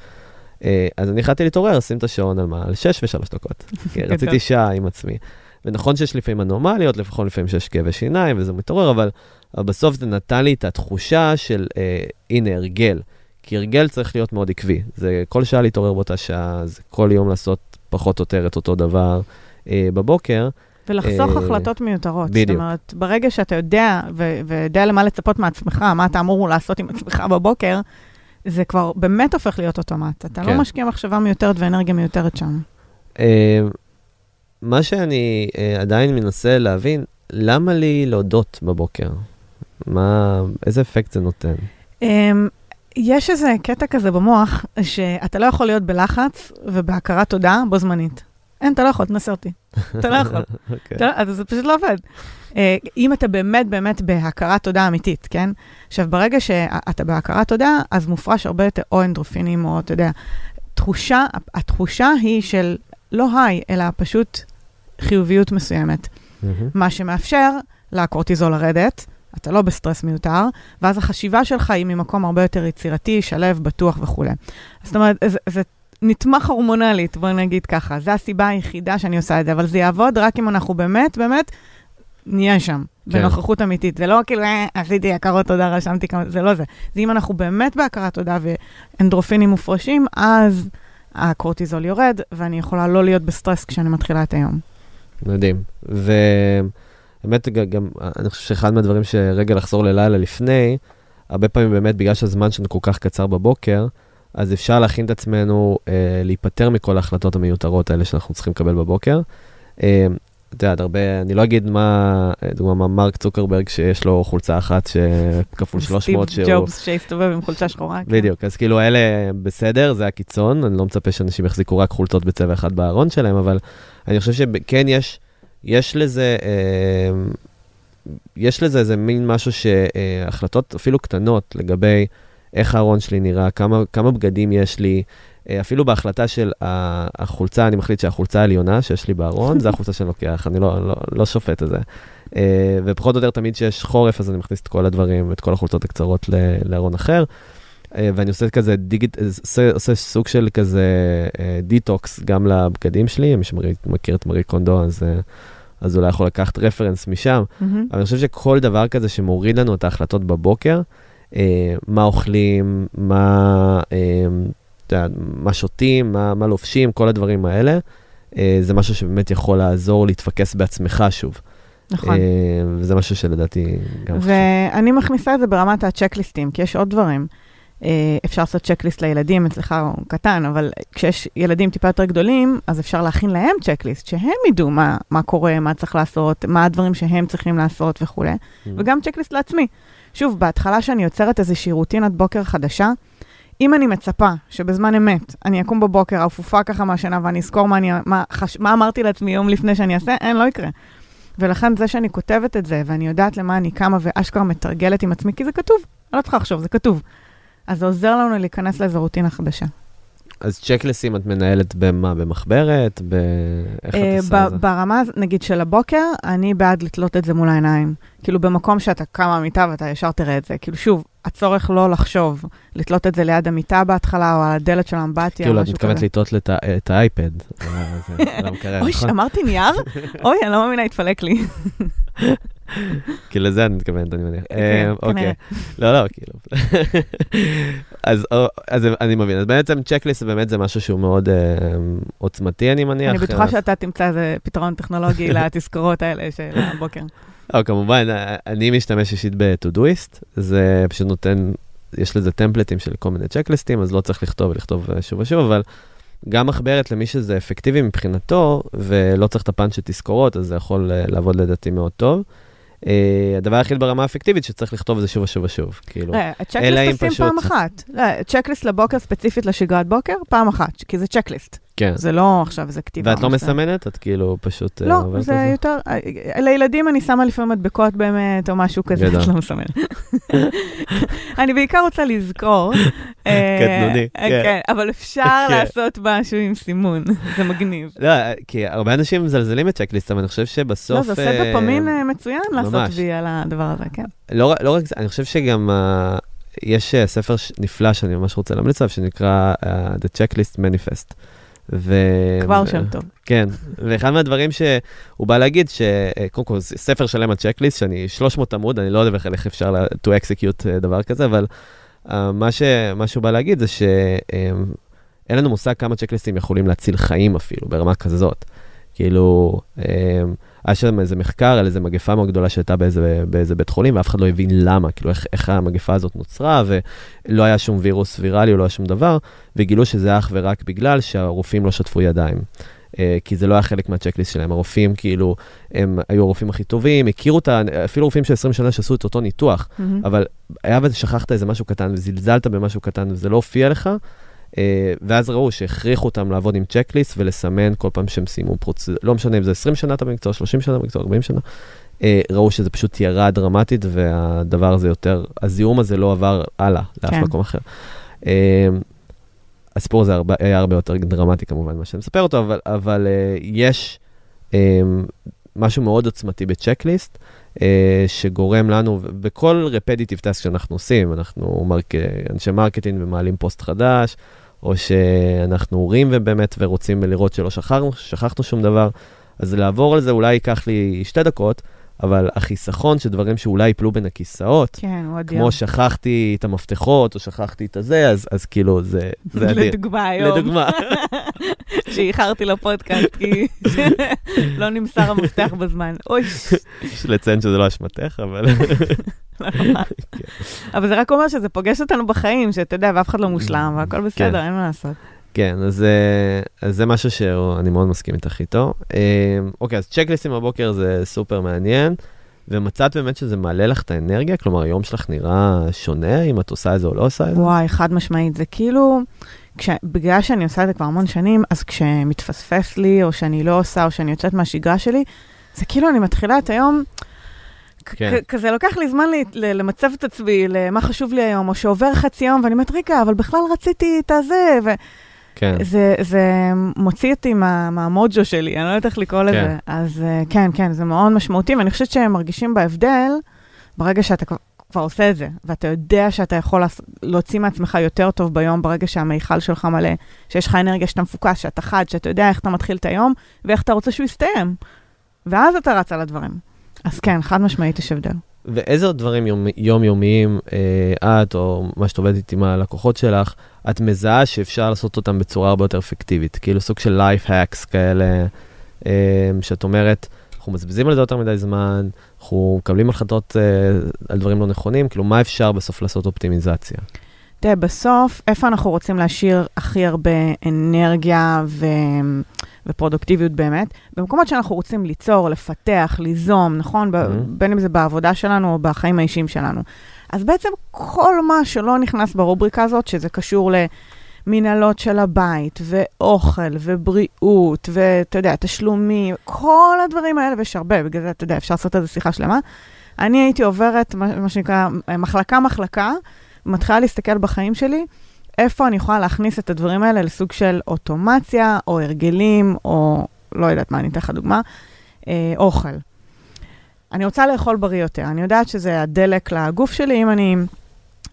אה, אז אני החלטתי להתעורר, לשים את השעון על מה? על שש ושלוש דקות. כי גדול. רציתי שעה עם עצמי. ונכון שיש לפעמים אנומליות, לפחות לפעמים שיש כאבי שיניים וזה מתעורר, אבל, אבל בסוף זה נתן לי את התחושה של, אה, הנה, הרגל. כי הרגל צריך להיות מאוד עקבי. זה כל שעה להתעורר באותה שעה, זה כל יום לעשות פחות או יותר את אותו דבר אה, בבוקר. ולחסוך אה, החלטות מיותרות. בדיוק. זאת אומרת, ברגע שאתה יודע, ו- ויודע למה לצפות מעצמך, מה אתה אמור לעשות עם עצמך בבוקר, זה כבר באמת הופך להיות אוטומט. אתה כן. לא משקיע מחשבה מיותרת ואנרגיה מיותרת שם. אה, מה שאני אה, עדיין מנסה להבין, למה לי להודות בבוקר? מה, איזה אפקט זה נותן? אמ, יש איזה קטע כזה במוח, שאתה לא יכול להיות בלחץ ובהכרת תודה בו זמנית. אין, אתה לא יכול, תנסה אותי. אתה לא יכול. אוקיי. לא- אז זה פשוט לא עובד. אה, אם אתה באמת באמת בהכרת תודה אמיתית, כן? עכשיו, ברגע שאתה בהכרת תודה, אז מופרש הרבה יותר או אנדרופינים, או אתה יודע, תחושה, התחושה היא של לא היי, אלא פשוט חיוביות מסוימת. מה שמאפשר לקורטיזול לרדת, אתה לא בסטרס מיותר, ואז החשיבה שלך היא ממקום הרבה יותר יצירתי, שלב, בטוח וכולי. זאת אומרת, זה, זה נתמך הורמונלית, בוא נגיד ככה. זו הסיבה היחידה שאני עושה את זה, אבל זה יעבוד רק אם אנחנו באמת, באמת, נהיה שם, כן. בנוכחות אמיתית. זה לא כאילו, אה, עשיתי הכרות תודה, רשמתי כמה, זה לא זה. זה אם אנחנו באמת בהכרת תודה ואנדרופינים מופרשים, אז הקורטיזול יורד, ואני יכולה לא להיות בסטרס כשאני מתחילה את היום. מדהים. ובאמת, גם, אני חושב שאחד מהדברים שרגע לחזור ללילה לפני, הרבה פעמים באמת, בגלל שהזמן שלנו כל כך קצר בבוקר, אז אפשר להכין את עצמנו אה, להיפטר מכל ההחלטות המיותרות האלה שאנחנו צריכים לקבל בבוקר. אה, את יודעת, הרבה, אני לא אגיד מה, דוגמה, מה מרק צוקרברג, שיש לו חולצה אחת שכפול 300, סטיב שהוא... ג'ובס שהסתובב עם חולצה שחורה. כן. בדיוק, אז כאילו אלה בסדר, זה הקיצון, אני לא מצפה שאנשים יחזיקו רק חולצות בצבע אחד בארון שלהם, אבל אני חושב שכן יש, יש לזה, אה, יש לזה איזה מין משהו שהחלטות אפילו קטנות לגבי איך הארון שלי נראה, כמה, כמה בגדים יש לי, אה, אפילו בהחלטה של החולצה, אני מחליט שהחולצה העליונה שיש לי בארון, זה החולצה שאני לוקח, אני לא, לא, לא שופט את זה. אה, ופחות או יותר תמיד שיש חורף, אז אני מכניס את כל הדברים, את כל החולצות הקצרות לארון אחר. אה, ואני עושה כזה digit, עושה, עושה סוג של כזה detox גם לבגדים שלי, מי שמכיר את מרי קונדו, אז, אז אולי יכול לקחת reference משם. מהמם. אבל אני חושב שכל דבר כזה שמוריד לנו את ההחלטות בבוקר, מה אוכלים, מה, אה, מה שותים, מה, מה לובשים, כל הדברים האלה, אה, זה משהו שבאמת יכול לעזור להתפקס בעצמך שוב. נכון. אה, וזה משהו שלדעתי גם חשוב. ואני מכניסה את זה ברמת הצ'קליסטים, כי יש עוד דברים. אה, אפשר לעשות צ'קליסט לילדים, אצלך הוא קטן, אבל כשיש ילדים טיפה יותר גדולים, אז אפשר להכין להם צ'קליסט, שהם ידעו מה, מה קורה, מה צריך לעשות, מה הדברים שהם צריכים לעשות וכולי, Mm. וגם צ'קליסט לעצמי. שוב, בהתחלה שאני יוצרת איזושהי רוטינת בוקר חדשה, אם אני מצפה שבזמן אמת אני אקום בבוקר אפופה ככה מהשינה ואני אזכור מה, אני, מה, חש, מה אמרתי לעצמי יום לפני שאני אעשה, אין, לא יקרה. ולכן זה שאני כותבת את זה, ואני יודעת למה אני קמה ואשכרה מתרגלת עם עצמי, כי זה כתוב, אני לא צריכה לחשוב, זה כתוב. אז זה עוזר לנו להיכנס לאיזו רוטינה חדשה. אז צ'קלסים את מנהלת במה? במחברת? ב... איך את אה, עושה את זה? ברמה, נגיד, של הבוקר, אני בעד לתלות את זה מול העיניים. כאילו, במקום שאתה קם מהמיטה ואתה ישר תראה את זה. כאילו, שוב, הצורך לא לחשוב, לתלות את זה ליד המיטה בהתחלה, או על הדלת של האמבטיה, כאילו, את מתכוונת. לתלות את האייפד. אה, לא אוי, נכון? אמרתי נייר? אוי, אני לא מאמינה, התפלק לי. כי לזה את מתכוונת, אני מניח. כן, אה, אוקיי. לא, לא, כאילו. אז אני מבין. אז בעצם צ'קליסט באמת זה משהו שהוא מאוד אה, עוצמתי, אני מניח. אני בטוחה שאתה תמצא איזה פתרון טכנולוגי לתזכורות האלה של הבוקר. לא, כמובן, אה, אני משתמש אישית ב-Todoist, זה פשוט נותן, יש לזה טמפלטים של כל מיני צ'קליסטים, אז לא צריך לכתוב ולכתוב אה, שוב ושוב, אבל גם מחברת למי שזה אפקטיבי מבחינתו, ולא צריך את הפאנץ' של תזכורות, אז זה יכול אה, לעבוד לדעתי מאוד טוב. אה, הדבר היחיד ברמה האפקטיבית שצריך לכתוב את זה שוב ושוב ושוב, כאילו. לא, אלא אם פשוט- פעם אחת. לא, צ'קליסט לבוקר ספציפית לשגרת בוקר, פעם אחת, כי זה צ'קליסט. כן. זה לא עכשיו איזה כתיבה. ואת לא מסמנת? את כאילו פשוט... אה, לא, זה על זה? יותר, אה, לילדים אני שמה לפעמים מדבקות באמת, או משהו כזה. את לא מסמן. אני בעיקר רוצה לזכור. אה, קטנוני, אה, כן. כן, אבל אפשר כן. לעשות משהו עם סימון, זה מגניב. לא, כי הרבה אנשים מזלזלים בצ'קליסט, אבל אני חושב שבסוף... לא, זה עושה אה, דופמין אה, מצוין לעשות. וי על הדבר הזה, כן. לא, לא רק זה, אני חושב שגם יש ספר נפלא שאני ממש רוצה להמליץ עליו, שנקרא uh, The Checklist Manifest. ו... כבר שם טוב. כן, ואחד מהדברים שהוא בא להגיד, שקודם כל, זה ספר שלם על צ'קליסט, שאני 300 עמוד, אני לא יודע בכלל איך אפשר לה- to execute uh, דבר כזה, אבל uh, מה, ש, מה שהוא בא להגיד זה שאין לנו מושג כמה צ'קליסטים יכולים להציל חיים אפילו, ברמה כזאת. כאילו, um, היה שם איזה מחקר על איזה מגפה מאוד גדולה שהייתה באיזה, באיזה בית חולים, ואף אחד לא הבין למה, כאילו איך, איך המגפה הזאת נוצרה, ולא היה שום וירוס ויראלי, לא היה שום דבר, וגילו שזה אך ורק בגלל שהרופאים לא שטפו ידיים. אה, כי זה לא היה חלק מהצ'קליסט שלהם. הרופאים, כאילו, הם היו הרופאים הכי טובים, הכירו את ה... אפילו רופאים של 20 שנה שעשו את אותו ניתוח, מהמם. אבל היה ושכחת איזה משהו קטן וזלזלת במשהו קטן וזה לא הופיע לך, ואז ראו שהכריחו אותם לעבוד עם צ'קליסט ולסמן כל פעם שהם סיימו פרוצ... לא משנה אם זה 20 שנה אתה במקצוע, 30 שנה במקצוע, 40 שנה, אה, ראו שזה פשוט ירד דרמטית והדבר הזה יותר, הזיהום הזה לא עבר הלאה לאף כן. מקום אחר. אה, הסיפור הזה הרבה, היה הרבה יותר דרמטי כמובן ממה שאני מספר אותו, אבל, אבל אה, יש אה, משהו מאוד עוצמתי בצ'קליסט, אה, שגורם לנו, בכל repetitive task שאנחנו עושים, אנחנו מרק, אנשי marketing ומעלים פוסט חדש, או שאנחנו הורים ובאמת ורוצים לראות שלא שכחנו, שכחנו שום דבר, אז לעבור על זה אולי ייקח לי שתי דקות, אבל החיסכון של דברים שאולי ייפלו בין הכיסאות, כן, הוא אדיר. כמו שכחתי את המפתחות, או שכחתי את הזה, אז, אז כאילו זה, זה אדיר. לדוגמה היום, לדוגמה. שאיחרתי לפודקאסט, כי לא נמסר המפתח בזמן. אוי, יש לציין שזה לא אשמתך, אבל... אבל זה רק אומר שזה פוגש אותנו בחיים, שאתה יודע, ואף אחד לא מושלם, והכל בסדר, כן. אין מה לעשות. כן, אז, אה, אז זה משהו שאני מאוד מסכים איתך איתו. אה, אוקיי, אז צ'קליסטים בבוקר זה סופר מעניין, ומצאת באמת שזה מעלה לך את האנרגיה? כלומר, היום שלך נראה שונה אם את עושה את זה או לא עושה את זה? וואי, חד משמעית, זה כאילו, כש, בגלל שאני עושה את זה כבר המון שנים, אז כשמתפספס לי, או שאני לא עושה, או שאני יוצאת מהשגרה שלי, זה כאילו אני מתחילה את היום, כן. כזה לוקח לי זמן לי, למצב את עצמי למה חשוב לי היום, או שעובר חצי יום, ואני אומרת, רגע, אבל בכלל רציתי את הזה, כן, וזה זה מוציא אותי מה, מהמוג'ו שלי, אני לא יודעת איך לקרוא כן. לזה. אז אה, כן, כן, זה מאוד משמעותי, ואני חושבת שהם מרגישים בהבדל, ברגע שאתה כבר... עושה את זה, ואתה יודע שאתה יכול להוציא מעצמך יותר טוב ביום ברגע שהמיכל שלך מלא, שיש לך אנרגיה שאתה מפוקס, שאתה חד, שאתה יודע איך אתה מתחיל את היום, ואיך אתה רוצה שהוא יסתיים. ואז אתה רץ על הדברים. אז כן, חד משמעית יש הבדל. ואיזה עוד דברים יומ, יומיומיים אה, את, או מה שאת עובדת עם הלקוחות שלך, את מזהה שאפשר לעשות אותם בצורה הרבה יותר אפקטיבית? כאילו סוג של life hacks כאלה, אה, שאת אומרת, אנחנו מבזבזים על זה יותר מדי זמן, אנחנו מקבלים החלטות אה, על דברים לא נכונים, כאילו מה אפשר בסוף לעשות אופטימיזציה? תראה, בסוף, איפה אנחנו רוצים להשאיר הכי הרבה אנרגיה ו... ופרודוקטיביות באמת? במקומות שאנחנו רוצים ליצור, לפתח, ליזום, נכון? Mhm. בין אם זה בעבודה שלנו או בחיים האישיים שלנו. אז בעצם כל מה שלא נכנס ברובריקה הזאת, שזה קשור למנהלות של הבית, ואוכל, ובריאות, ואתה יודע, תשלומים, כל הדברים האלה, ויש הרבה, בגלל זה, אתה יודע, אפשר לעשות על זה שיחה שלמה. אני הייתי עוברת, מה, מה שנקרא, מחלקה-מחלקה, מתחילה להסתכל בחיים שלי, איפה אני יכולה להכניס את הדברים האלה לסוג של אוטומציה, או הרגלים, או לא יודעת מה, אני אתן לך דוגמה, אה, אוכל. אני רוצה לאכול בריא יותר, אני יודעת שזה הדלק לגוף שלי, אם אני,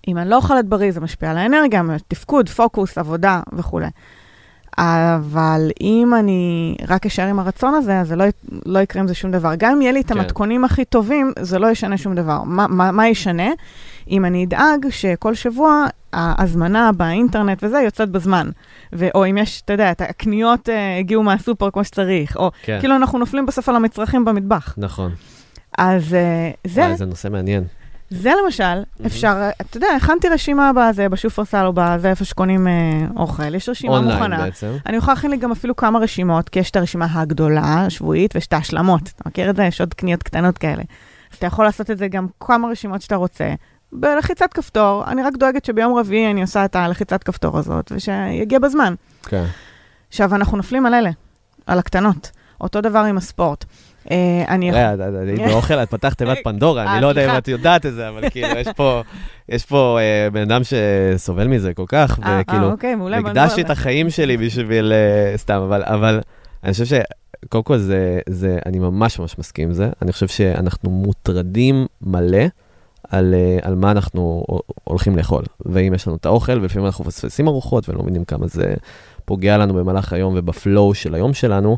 אם אני לא אוכלת בריא, זה משפיע על האנרגיה, תפקוד, פוקוס, עבודה וכולי. אבל אם אני רק אשאר עם הרצון הזה, אז זה לא, לא יקרה עם זה שום דבר. גם אם יהיה לי את כן. המתכונים הכי טובים, זה לא ישנה שום דבר. מה, מה, מה ישנה? אם אני אדאג שכל שבוע ההזמנה באינטרנט וזה יוצאת בזמן. ו- או אם יש, אתה יודע, את הקניות uh, הגיעו מהסופר כמו שצריך, או כן, כאילו אנחנו נופלים בסוף על המצרכים במטבח. נכון. אז uh, זה, וואי, זה נושא מעניין. זה למשל, אפשר, אתה יודע, הכנתי רשימה בזה, בשופרסל או בזה, איפה שקונים אה, אוכל, יש רשימה אונליין מוכנה. בעצם. אני יכולה להכין לי גם אפילו כמה רשימות, כי יש את הרשימה הגדולה, השבועית, ויש את ההשלמות. אתה מכיר את זה? יש עוד קניות קטנות כאלה. אז אתה יכול לעשות את זה גם כמה רשימות שאתה רוצה. בלחיצת כפתור, אני רק דואגת שביום רביעי אני עושה את הלחיצת כפתור הזאת, ושיגיע בזמן. כן. עכשיו, אנחנו נופלים על אלה, על הקטנות. אותו דבר עם הספורט. אה, אני יכול... היית באוכל, את פתחת תיבת פנדורה, אה, אני לא יודע אם. את יודעת את זה, אבל כאילו, יש פה, אה, בן אדם שסובל מזה כל כך, אה, אה, וכאילו, אוקיי, הקדשתי את. החיים שלי בשביל, אה, סתם, אבל, אני חושב שקודם כל זה, זה, אני ממש ממש מסכים עם זה. אני חושב שאנחנו מוטרדים מלא על, אה, על מה אנחנו הולכים לאכול. ואם יש לנו את האוכל, ולפעמים אנחנו מפספסים ארוחות ולא מבינים כמה זה פוגע לנו במהלך היום ובפלואו של היום שלנו.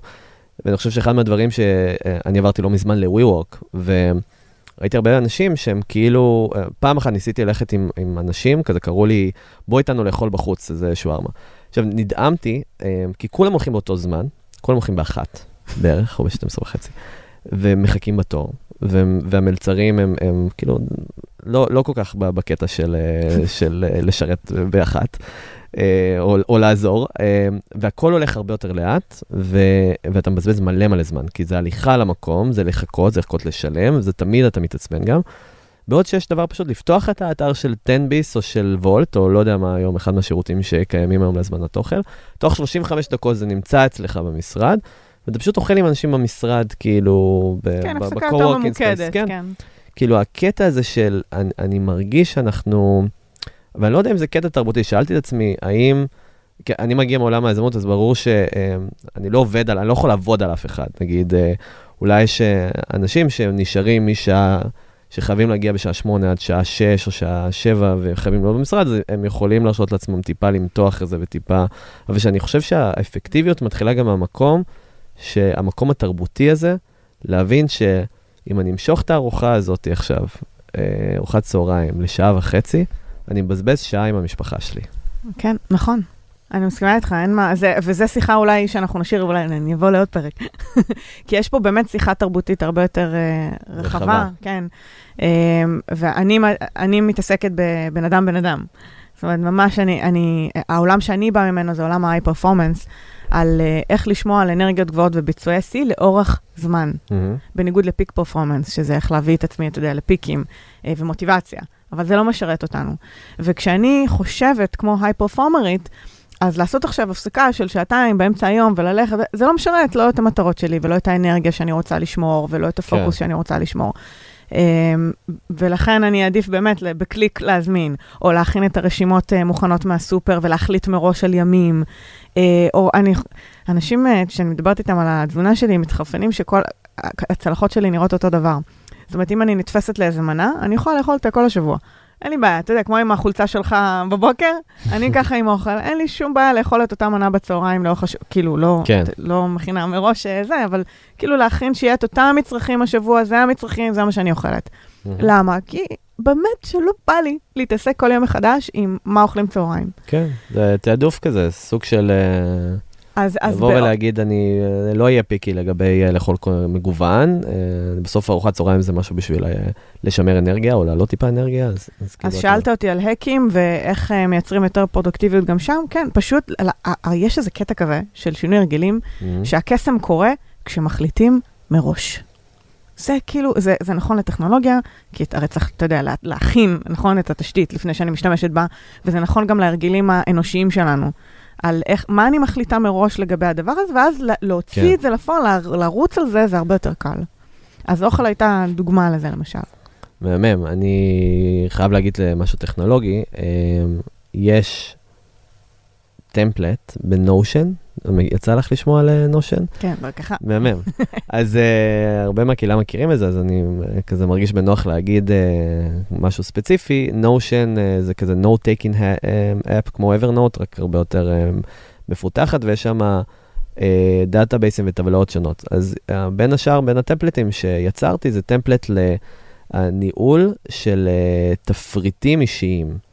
ואני חושב שאחד מהדברים שאני עברתי לא מזמן ל-WeWork, וראיתי הרבה אנשים שהם כאילו, אה, פעם אחת ניסיתי ללכת עם, עם אנשים, כזה קראו לי, בוא איתנו לאכול בחוץ איזה שווארמה. עכשיו, נדהמתי, אה, כי כולם הולכים באותו זמן, כולם הולכים באחת בערך, או ב-12 וחצי, ומחכים בתור, והמלצרים הם, הם כאילו לא, לא כל כך בקטע של, אה, של אה, לשרת באחת. אה, או, או לעזור, והכל הולך הרבה יותר לאט, ו, ואתה מבזבז מלא מלא זמן, כי זה הליכה למקום, זה לחכות, זה לחכות לשלם, וזה תמיד אתה מתעצבן גם. בעוד שיש דבר פשוט לפתוח את האתר של 10 ביס או של וולט, או לא יודע מה היום, אחד מהשירותים שקיימים היום להזמנת אוכל, תוך 35 דקות זה נמצא אצלך במשרד, ואתה פשוט אוכל עם אנשים במשרד, כאילו, כן, הפסקה יותר space, ממוקדת, כן. כן. כאילו, הקטע הזה של, אני, אני מרגיש שאנחנו, ואני לא יודע אם זה קטע תרבותי, שאלתי את עצמי, האם, כי אני מגיע מעולם היזמות, אז ברור שאני לא עובד על, אני לא יכול לעבוד על אף אחד. נגיד, אה, אולי יש אה, אנשים שנשארים משעה, שחייבים להגיע בשעה 8 עד שעה 6 או שעה 7 וחייבים להיות במשרד, אז הם יכולים להרשות לעצמם טיפה למתוח את זה וטיפה, אבל שאני חושב שהאפקטיביות מתחילה גם מהמקום, שהמקום התרבותי הזה, להבין ש... אם אני אמשוך את הארוחה הזאת עכשיו, אה, ארוחת צהריים, לשעה וחצי, אני מבזבז שעה עם המשפחה שלי. כן, נכון. אני מסכימה איתך, אין מה, זה, וזה שיחה אולי שאנחנו נשאיר, אולי אני אבוא לעוד פרק. כי יש פה באמת שיחה תרבותית הרבה יותר uh, רחבה, רחבה. כן. Um, ואני אני מתעסקת בבן אדם בן אדם. זאת אומרת, ממש אני, אני, העולם שאני באה ממנו זה עולם ה-high performance, על uh, איך לשמוע על אנרגיות גבוהות וביצועי שיא לאורך זמן. בניגוד לפיק פרפורמנס, שזה איך להביא את עצמי, אתה יודע, לפיקים אה, ומוטיבציה, אבל זה לא משרת אותנו. וכשאני חושבת כמו היי פרפורמרית, אז לעשות עכשיו הפסקה של שעתיים באמצע היום וללכת, זה לא משרת לא את המטרות שלי ולא את האנרגיה שאני רוצה לשמור ולא את הפוקוס כן. שאני רוצה לשמור. Um, ולכן אני אעדיף באמת בקליק להזמין, או להכין את הרשימות uh, מוכנות מהסופר ולהחליט מראש על ימים. Uh, או אני, אנשים, uh, כשאני מדברת איתם על התזונה שלי, מתחרפנים שכל הצלחות שלי נראות אותו דבר. זאת אומרת, אם אני נתפסת לאיזה מנה, אני יכולה לאכול אותה כל השבוע. אין לי בעיה, אתה יודע, כמו עם החולצה שלך בבוקר, אני ככה עם אוכל, אין לי שום בעיה לאכול את אותה מנה בצהריים לאורך הש... כאילו, לא, כן. לא מכינה מראש אה, זה, אבל כאילו להכין שיהיה את אותם מצרכים השבוע, זה המצרכים, זה מה שאני אוכלת. למה? כי באמת שלא בא לי להתעסק כל יום מחדש עם מה אוכלים צהריים. כן, זה תעדוף כזה, סוג של אה, אז, אז לבוא בא- ולהגיד, אני אה, לא אהיה פיקי לגבי אה, לאכול מגוון, אה, בסוף ארוחת צהריים זה משהו בשביל לשמר אנרגיה או להעלות טיפה אנרגיה, אז... אז כאילו אז אתה- שאלת אותי על האקים ואיך מייצרים יותר פרודוקטיביות גם שם, כן, פשוט, יש איזה קטע כזה של שינוי הרגלים, Mhm. שהקסם קורה כשמחליטים מראש. זה כאילו, זה, זה נכון לטכנולוגיה, כי הרי צריך, אתה יודע, לה, להכין, נכון, את התשתית לפני שאני משתמשת בה, וזה נכון גם להרגלים האנושיים שלנו, על איך, מה אני מחליטה מראש לגבי הדבר הזה, ואז לה- להוציא כן. את זה לפועל, לרוץ על זה, זה הרבה יותר קל. אז אוכל הייתה דוגמה לזה, למשל. מהמם, אני חייב להגיד משהו טכנולוגי, אה, יש טמפלט בנושן, יצא לך לשמוע על נושן? כן, אבל ככה, מהמם. אז uh, הרבה מהקהילה מכירים את זה, אז אני uh, כזה מרגיש בנוח להגיד uh, משהו ספציפי. Notion uh, זה כזה note-taking app כמו Evernote, רק הרבה יותר uh, מפותחת, ויש שם uh, דאטאבייסים וטבלאות שונות. אז uh, בין השאר, בין הטמפלטים שיצרתי, זה טמפלט לניהול של אה, תפריטים אישיים.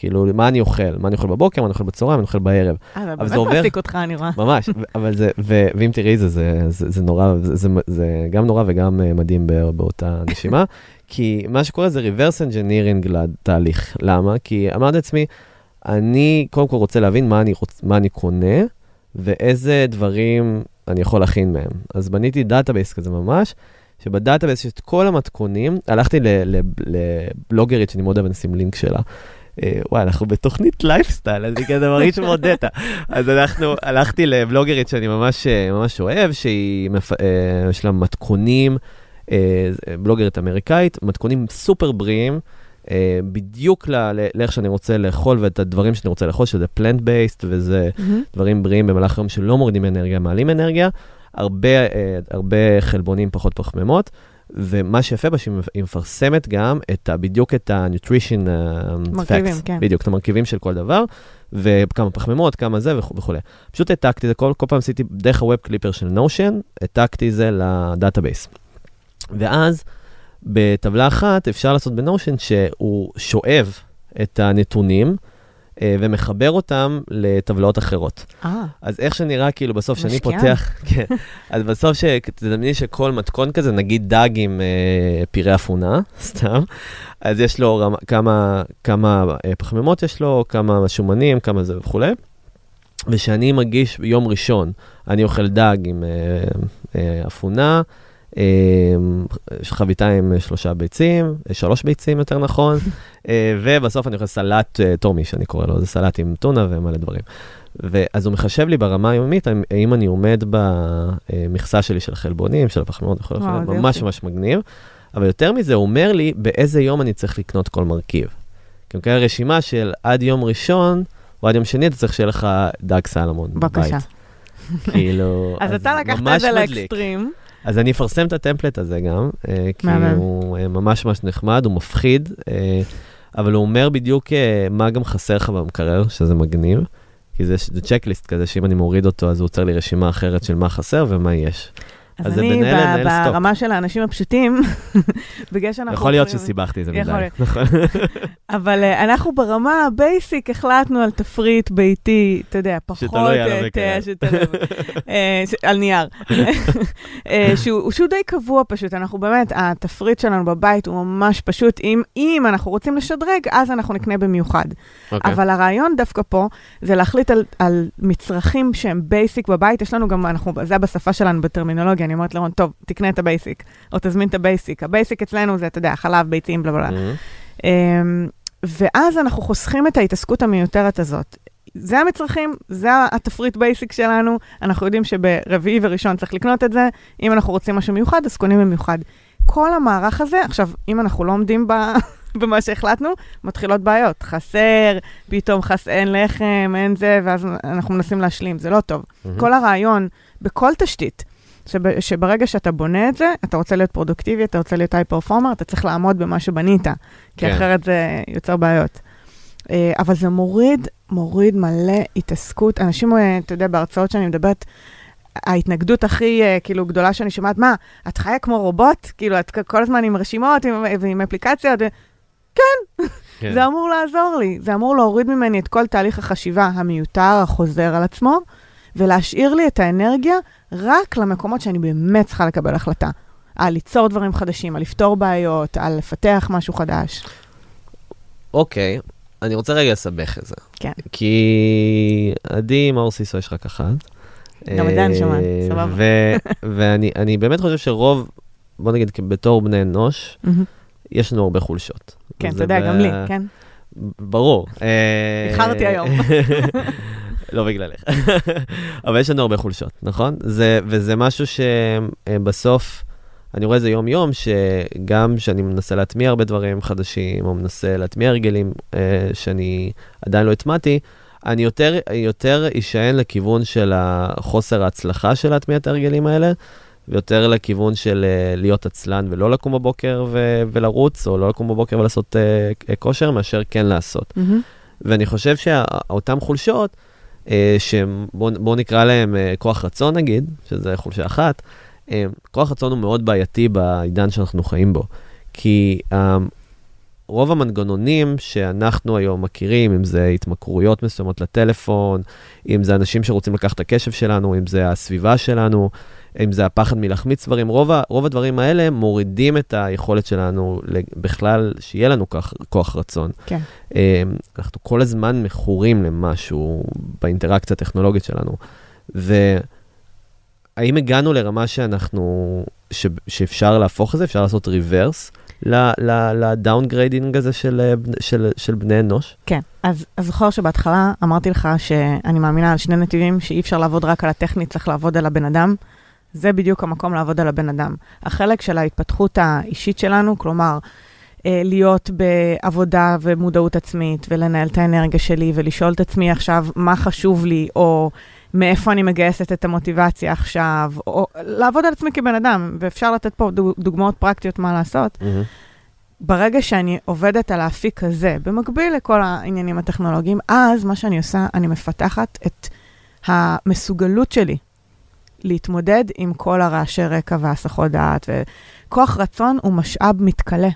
כאילו, מה אני אוכל? מה אני אוכל בבוקר, מה אני אוכל בצהריים, מה אני אוכל בערב. אה, זה באמת מעסיק אותך, אני רואה. ממש, אבל זה, ו- ואם תראי זה, זה, זה, זה נורא, זה, זה, זה גם נורא וגם אה, מדהים בא- באותה נשימה, כי מה שקורה זה reverse engineering לתהליך. למה? כי אמרתי לעצמי, אני קודם כל רוצה להבין מה אני, רוצ, מה אני קונה, ואיזה דברים אני יכול להכין מהם. אז בניתי database כזה ממש, שב database יש את כל המתכונים, הלכתי לבלוגרית שאני מאוד אוהב, אני אשים לינק שלה. אה, וואי, אנחנו בתוכנית לייפסטייל, אז אני כזה מרגיש כמו data. אז אנחנו, הלכתי לבלוגרית שאני ממש, אה, ממש אוהב, שהיא, אה, יש לה מתכונים, בלוגרית אמריקאית, מתכונים סופר בריאים, אה, בדיוק לאיך שאני רוצה לאכול ואת הדברים שאני רוצה לאכול, שזה plant based וזה מהמם. דברים בריאים במהלך היום שלא מורידים אנרגיה, מעלים אנרגיה, הרבה, הרבה חלבונים פחות פחמימות. ומה שיפה בה שהיא מפ- היא מפרסמת גם את ה, בדיוק את ה nutrition אה, מרכיבים, facts, כן. בדיוק, את המרכיבים של כל דבר, וכמה פחמימות, כמה זה וכו'- וכולי. פשוט העתקתי את זה, כל, כל פעם עשיתי דרך ה web clipper של Notion, העתקתי את זה ל database. ואז בטבלה אחת אפשר לעשות ב Notion שהוא שואב את הנתונים ומחבר אותם לטבלאות אחרות. אה, אז איך שנראה, כאילו, בסוף שאני. פותח, כן, אז בסוף, תדמייני שכל מתכון כזה, נגיד דג עם אה, פירי אפונה, סתם, אז יש לו רמה, כמה, כמה אה, פחמימות יש לו, כמה שומנים, כמה זה וכולי. ושאני מגיש ביום ראשון, אני אוכל דג עם אה, אה, אפונה, אה, חביתה עם שלושה ביצים, אה, שלוש ביצים יותר נכון, אה, ובסוף אני אוכל סלט אה, טומי, שאני קורא לו, זה סלט עם טונה ומלא דברים. ואז הוא מחשב לי ברמה היומית, האם- אני עומד במכסה שלי של החלבונים, של הפחמימות וכו', זה ממש. ממש מגניב. אבל יותר מזה, הוא אומר לי באיזה יום אני צריך לקנות כל מרכיב. כי הוא מקבל רשימה של עד יום ראשון, או עד יום שני אתה צריך שיהיה לך דג סלמון בבית. בבקשה. כאילו, אז אתה לקחת את זה. לאקסטרים. אז אני אפרסם את הטמפלט הזה גם, אה, כי. הוא אה, ממש ממש נחמד, הוא מפחיד, אה, אבל הוא אומר בדיוק מה גם חסר לך במקרר, שזה מגניב. כי זה, זה checklist כזה, שאם אני מוריד אותו, אז הוא יוצר לי רשימה אחרת של מה חסר ומה יש. אז אני. ברמה של האנשים הפשוטים, בגלל שאנחנו... יכול להיות שסיבכתי את זה מדי. נכון. אבל אה, אנחנו ברמה ה basic החלטנו על תפריט ביתי, אתה יודע, פחות... שתלוי על אה. תה- שתלוי- אה, ש- על נייר. אה, שהוא די קבוע פשוט, אנחנו באמת, התפריט שלנו בבית הוא ממש פשוט. אם- אנחנו רוצים לשדרג, אז אנחנו נקנה במיוחד. אוקיי. אבל הרעיון דווקא פה זה להחליט על, על מצרכים שהם basic בבית. יש לנו גם, זה בשפה שלנו בטרמינולוגיה, אני אומרת לרון, טוב, תקנה את ה basic, או תזמין את ה basic. ה basic אצלנו זה, אתה יודע, חלב, ביצים, בלה בלה. אהמ. אמ, ואז אנחנו חוסכים את ההתעסקות המיותרת הזאת. זה המצרכים, זה התפריט basic שלנו, אנחנו יודעים שברביעי וראשון צריך לקנות את זה, אם אנחנו רוצים משהו מיוחד, אז קונים במיוחד. כל המערך הזה, עכשיו, אם אנחנו לא עומדים ב... במה שהחלטנו, מתחילות בעיות. חסר, פתאום חס... אין לחם, אין זה, ואז אנחנו מנסים להשלים, זה לא טוב. Mhm. כל הרעיון בכל תשתית שב, שברגע שאתה בונה את זה, אתה רוצה להיות פרודוקטיבי, אתה רוצה להיות היי פרפורמר, אתה צריך לעמוד במה שבנית, כי כן. אחרת זה יוצר בעיות. אה, אבל זה מוריד, מוריד מלא התעסקות. אנשים, אה, אתה יודע, בהרצאות שאני מדברת, ההתנגדות הכי אה, כאילו גדולה שאני שומעת, מה, את חיה כמו רובוט? כאילו, את כל הזמן עם רשימות עם, ועם אפליקציות? כן. זה אמור לעזור לי, זה אמור להוריד ממני את כל תהליך החשיבה המיותר, החוזר על עצמו, ולהשאיר לי את האנרגיה רק למקומות שאני באמת צריכה לקבל החלטה. על ליצור דברים חדשים, על לפתור בעיות, על לפתח משהו חדש. אוקיי, אני רוצה רגע לסבך את זה. כן. כי עדי, מאור סיסו יש רק אחת. גם את זה אני שומעת, אה, סבבה. ואני אני באמת חושב שרוב, בוא נגיד, בתור בני אנוש. יש לנו הרבה חולשות. כן, אתה יודע, גם לי, כן. ברור. אה, איחרתי היום. לא בגללך. אבל יש לנו הרבה חולשות, נכון? זה, וזה משהו שבסוף, אני רואה את זה יום-יום, שגם כשאני מנסה להטמיע הרבה דברים חדשים, או מנסה להטמיע הרגלים אה, שאני עדיין לא הטמעתי, אני יותר, יותר אשען לכיוון של החוסר ההצלחה של להטמיע את ההרגלים האלה, ויותר לכיוון של אה, להיות עצלן ולא לקום בבוקר ו- ולרוץ, או לא לקום בבוקר ולעשות אה, כושר, מאשר כן לעשות. מהמם. ואני חושב שאותן חולשות, שבואו נקרא להן אה, כוח רצון נגיד, שזה חולשה אחת, אה, כוח רצון הוא מאוד בעייתי בעידן שאנחנו חיים בו. כי אה, רוב המנגנונים שאנחנו היום מכירים, אם זה התמכרויות מסוימות לטלפון, אם זה אנשים שרוצים לקחת את הקשב שלנו, אם זה הסביבה שלנו, אם זה הפחד מלהחמיץ דברים, רוב, ה- רוב הדברים האלה מורידים את היכולת שלנו בכלל, שיהיה לנו כוח, כוח רצון. כן. אה, אנחנו כל הזמן מכורים למשהו באינטראקציה הטכנולוגית שלנו. והאם הגענו לרמה שאנחנו, ש, שאפשר להפוך את זה, אפשר לעשות reverse ל downgrading הזה של, אה, של, של בני אנוש? כן, אז, אז זוכר שבהתחלה אמרתי לך שאני מאמינה על שני נתיבים, שאי אפשר לעבוד רק על הטכני, צריך לעבוד על הבן אדם. זה בדיוק המקום לעבוד על הבן אדם. החלק של ההתפתחות האישית שלנו, כלומר, אה, להיות בעבודה ומודעות עצמית, ולנהל את האנרגיה שלי, ולשאול את עצמי עכשיו מה חשוב לי, או מאיפה אני מגייסת את המוטיבציה עכשיו, או לעבוד על עצמי כבן אדם, ואפשר לתת פה דוג- דוגמאות פרקטיות מה לעשות. ברגע שאני עובדת על האפיק הזה, במקביל לכל העניינים הטכנולוגיים, אז מה שאני עושה, אני מפתחת את המסוגלות שלי להתמודד עם כל הרעשי רקע והסחות דעת, וכוח רצון הוא משאב מתכלה.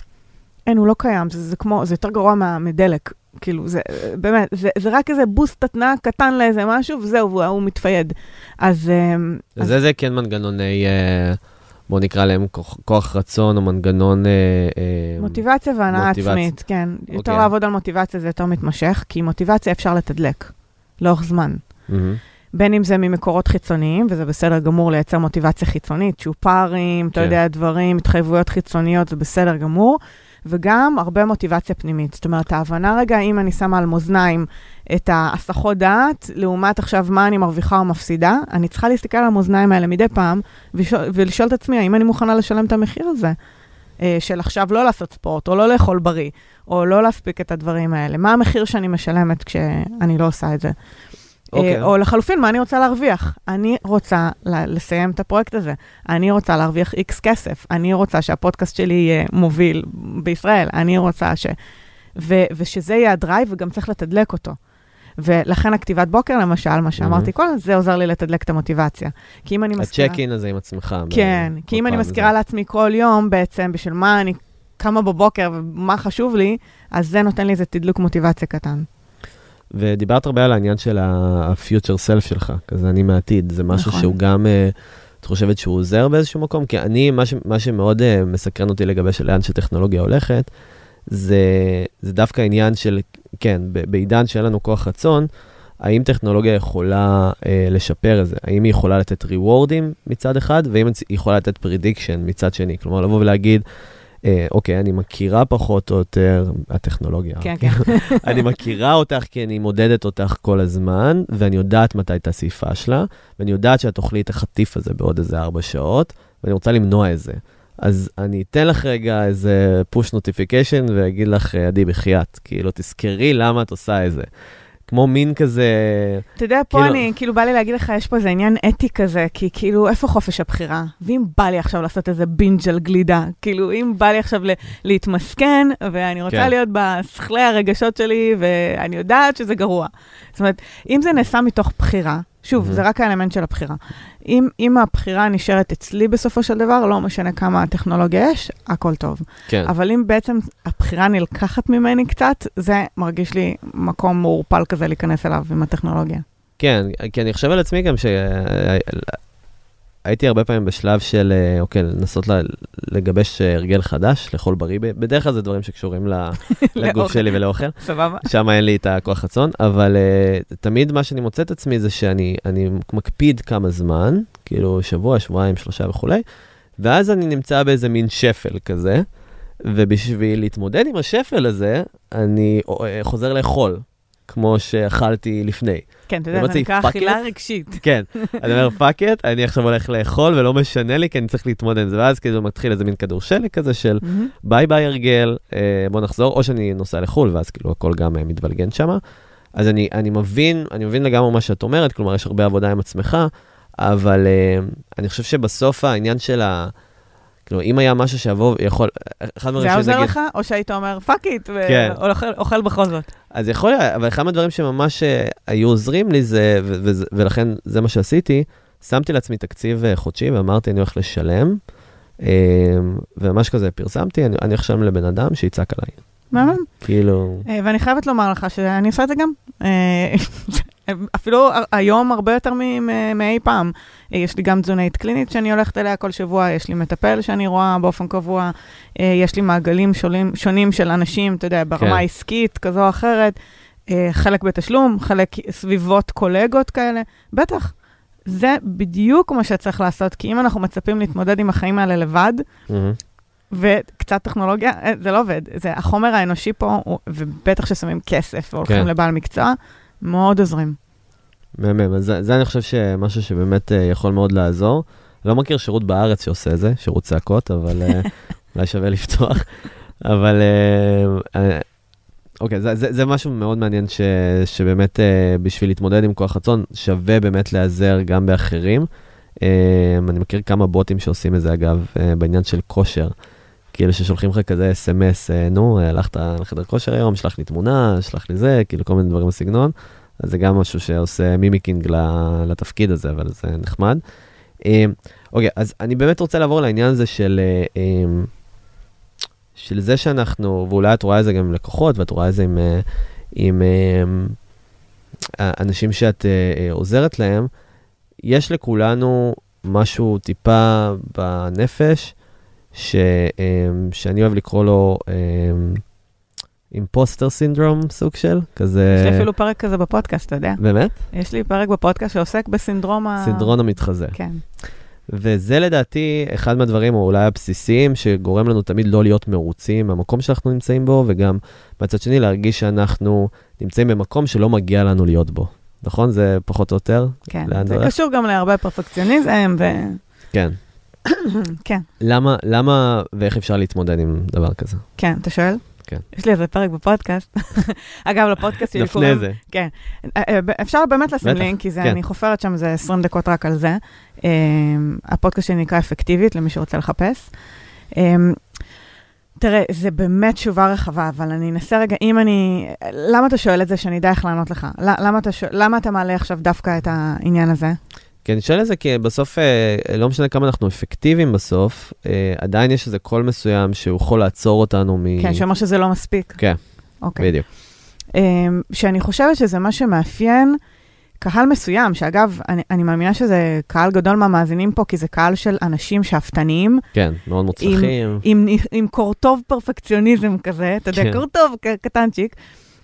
אין, הוא לא קיים, זה, זה כמו, זה יותר גרוע מה- מדלק. כאילו, זה באמת, זה, זה רק איזה בוסט התנעה קטן לאיזה משהו, וזהו, והוא הוא מתפייד. אז... אמ, אז זה, זה כן מנגנוני, אה, בואו נקרא להם כוח, כוח רצון, או מנגנון... אה, אה, מוטיבציה והנאה מוטיבציה. עצמית, כן. יותר אוקיי. לעבוד על מוטיבציה זה יותר מתמשך, כי מוטיבציה אפשר לתדלק לאורך זמן. מהמם. בין אם זה ממקורות חיצוניים, וזה בסדר גמור לייצר מוטיבציה חיצונית, צ'ופרים, אתה כן. יודע, דברים, התחייבויות חיצוניות, זה בסדר גמור, וגם הרבה מוטיבציה פנימית. זאת אומרת, ההבנה רגע, אם אני שמה על מאזניים את ההסחות דעת, לעומת עכשיו מה אני מרוויחה או מפסידה, אני צריכה להסתכל על המאזניים האלה מדי פעם, ולשאול, ולשאול את עצמי, האם אני מוכנה לשלם את המחיר הזה? אה, של עכשיו לא לעשות ספורט, או לא לאכול בריא, או לא להספיק את הדברים האלה. מה המחיר שאני משלמת כשאני לא עושה את זה? אוקיי. אה, או לחלופין, מה אני רוצה להרוויח? אני רוצה לסיים את הפרויקט הזה. אני רוצה להרוויח איקס כסף. אני רוצה שהפודקאסט שלי יהיה מוביל בישראל. אני רוצה ש... ו- ושזה יהיה ה drive, וגם צריך לתדלק אותו. ולכן הכתיבת בוקר, למשל, מה שאמרתי קודם, זה עוזר לי לתדלק את המוטיבציה. כי אם אני מזכירה... ה check in הזה עם עצמך. ב- כן, כי אם אני מזכירה זה. לעצמי כל יום בעצם, בשביל מה אני קמה בבוקר ומה חשוב לי, אז זה נותן לי איזה תדלוק מוטיבציה קטן. ודיברת הרבה על העניין של ה future self שלך, כזה אני מהעתיד, זה משהו נכון. שהוא גם, אה, את חושבת שהוא עוזר באיזשהו מקום? כי אני, מה, ש, מה שמאוד uh, מסקרן אותי לגבי של לאן שטכנולוגיה הולכת, זה, זה דווקא עניין של, כן, בעידן שאין לנו כוח רצון, האם טכנולוגיה יכולה אה, לשפר את זה? האם היא יכולה לתת reward ים מצד אחד, והאם היא יכולה לתת prediction מצד שני? כלומר, לבוא ולהגיד, אה, אוקיי, אני מכירה פחות או יותר, הטכנולוגיה, כן, כן. אני מכירה אותך כי אני מודדת אותך כל הזמן, ואני יודעת מתי תעשי פאשלה, ואני יודעת שאת תאכלי את החטיף הזה בעוד איזה ארבע שעות, ואני רוצה למנוע את זה. אז אני אתן לך רגע איזה push notification ואגיד לך, עדי, בחייאת, כאילו, תזכרי למה את עושה את זה. כמו מין כזה... אתה יודע, פה כאילו- אני, כאילו, בא לי להגיד לך, יש פה איזה עניין אתי כזה, כי כאילו, איפה חופש הבחירה? ואם בא לי עכשיו לעשות איזה בינג' על גלידה, כאילו, אם בא לי עכשיו ל- להתמסכן, ואני רוצה כן. להיות בשכלי הרגשות שלי, ואני יודעת שזה גרוע. זאת אומרת, אם זה נעשה מתוך בחירה, שוב, Mhm. זה רק האלמנט של הבחירה. אם, אם הבחירה נשארת אצלי בסופו של דבר, לא משנה כמה טכנולוגיה יש, הכל טוב. כן. אבל אם בעצם הבחירה נלקחת ממני קצת, זה מרגיש לי מקום מעורפל כזה להיכנס אליו עם הטכנולוגיה. כן, כי אני חושב על עצמי גם שהייתי הרבה פעמים בשלב של, אה, אוקיי, לנסות לגבש אה, הרגל חדש, לאכול בריא, בדרך כלל זה דברים שקשורים לגוף. שלי ולאוכל, סבבה? שם אין לי את הכוח רצון, אבל uh, תמיד מה שאני מוצא את עצמי זה שאני אני מקפיד כמה זמן, כאילו שבוע, שבועיים, שלושה וכולי, ואז אני נמצא באיזה מין שפל כזה, ובשביל להתמודד עם השפל הזה, אני אה, חוזר לאכול, כמו שאכלתי לפני. כן, אתה יודע, זה נקרא? אכילה רגשית. כן, אני אומר, fuck it, אני עכשיו הולך לאכול ולא משנה לי, כי אני צריך להתמודד עם זה, ואז כאילו מתחיל איזה מין כדור שלג כזה של. bye bye הרגל, אה, בוא נחזור, או שאני נוסע לחו"ל, ואז כאילו הכל גם אה, מתבלגן שם. אז אני, אני מבין, אני מבין לגמרי מה שאת אומרת, כלומר, יש הרבה עבודה עם עצמך, אבל אה, אני חושב שבסוף העניין של ה... כאילו, אם היה משהו שיבוא, יכול... אחד זה הדברים היה עוזר לך, או שהיית אומר, fuck it. ואוכל בכל זאת. אז יכול להיות, אבל אחד מהדברים שממש אה, היו עוזרים לי זה, ולכן זה מה שעשיתי, שמתי לעצמי תקציב אה, חודשי ואמרתי, אני הולך לשלם, אה, וממש כזה פרסמתי, אני אני הולך לשלם לבן אדם שיצעק עליי. מהמם. כאילו, אה, ואני חייבת לומר לך שאני עושה את זה גם. אה, אפילו היום הרבה יותר מאי פעם. אה, יש לי גם תזונאית קלינית שאני הולכת אליה כל שבוע, יש לי מטפל שאני רואה באופן קבוע, יש לי מעגלים שונים, שונים של אנשים, אתה יודע, ברמה כן. עסקית כזו או אחרת, חלק בתשלום, חלק סביבות קולגות כאלה. בטח, זה בדיוק מה שצריך לעשות, כי אם אנחנו מצפים להתמודד עם החיים האלה לבד, מהמם. וקצת טכנולוגיה, אה, זה לא עובד. זה החומר האנושי פה, הוא- ובטח ששמים כסף והולכים כן. לבעל מקצוע, מאוד עוזרים. מהמם, אז זה, זה אני חושב שמשהו שבאמת אה, יכול מאוד לעזור. לא מכיר שירות בארץ שעושה את זה, שירות צעקות, אבל אה, אולי שווה לפתוח. אבל אוקיי, זה, זה, זה משהו מאוד מעניין ש, שבאמת אה, בשביל להתמודד עם כוח רצון, שווה באמת להיעזר גם באחרים. אה, אני מכיר כמה בוטים שעושים את זה, אגב, אה, בעניין של כושר. כאילו ששולחים לך כזה אס.אם.אס, אה, נו, הלכת לחדר כושר היום, שלח לי תמונה, שלח לי זה, כאילו כל מיני דברים בסגנון. אז זה גם משהו שעושה מימיקינג לתפקיד הזה, אבל זה נחמד. אה, אוקיי, אז אני באמת רוצה לעבור לעניין הזה של, אה, אה, של זה שאנחנו, ואולי את רואה את זה גם עם לקוחות, ואת רואה את זה עם, אה, עם אה, אנשים שאת אה, אה, עוזרת להם, יש לכולנו משהו טיפה בנפש, ש, אה, שאני אוהב לקרוא לו אימפוסטר סינדרום, סוג של, כזה... יש לי אפילו פרק כזה בפודקאסט, אתה יודע? באמת? יש לי פרק בפודקאסט שעוסק בסינדרום ה... סינדרון המתחזה. כן. וזה לדעתי אחד מהדברים, או אולי הבסיסיים, שגורם לנו תמיד לא להיות מרוצים מהמקום שאנחנו נמצאים בו, וגם מצד שני להרגיש שאנחנו נמצאים במקום שלא מגיע לנו להיות בו. נכון? זה פחות או יותר? כן. זה הולך? קשור גם להרבה פרפקציוניזם, ו... כן. כן, למה, למה ואיך אפשר להתמודד עם דבר כזה? כן, אתה שואל? כן. יש לי איזה פרק בפודקאסט. אגב, לפודקאסט שלי לפני קוראים... זה. כן. אה, אה, אפשר באמת לשים בטח, לינק, כי זה, כן. אני חופרת שם איזה 20 דקות רק על זה. אה, הפודקאסט שלי נקרא אפקטיבית, למי שרוצה לחפש. אה, תראה, זה באמת תשובה רחבה, אבל אני אנסה רגע, אם אני... למה אתה שואל את זה שאני אדע איך לענות לך? למה אתה, שואל, למה אתה מעלה עכשיו דווקא את העניין הזה? כי אני שואל את זה כי בסוף, אה, לא משנה כמה אנחנו אפקטיביים בסוף, אה, עדיין יש איזה קול מסוים שהוא יכול לעצור אותנו מ... כן, שאומר שזה לא מספיק. כן, אוקיי. בדיוק. אמ, שאני חושבת שזה מה שמאפיין קהל מסוים, שאגב, אני, אני מאמינה שזה קהל גדול מהמאזינים פה, כי זה קהל של אנשים שאפתניים, כן, מאוד מוצלחים. עם, עם קורטוב פרפקציוניזם כזה, אתה יודע, כן. קורטוב קטנצ'יק,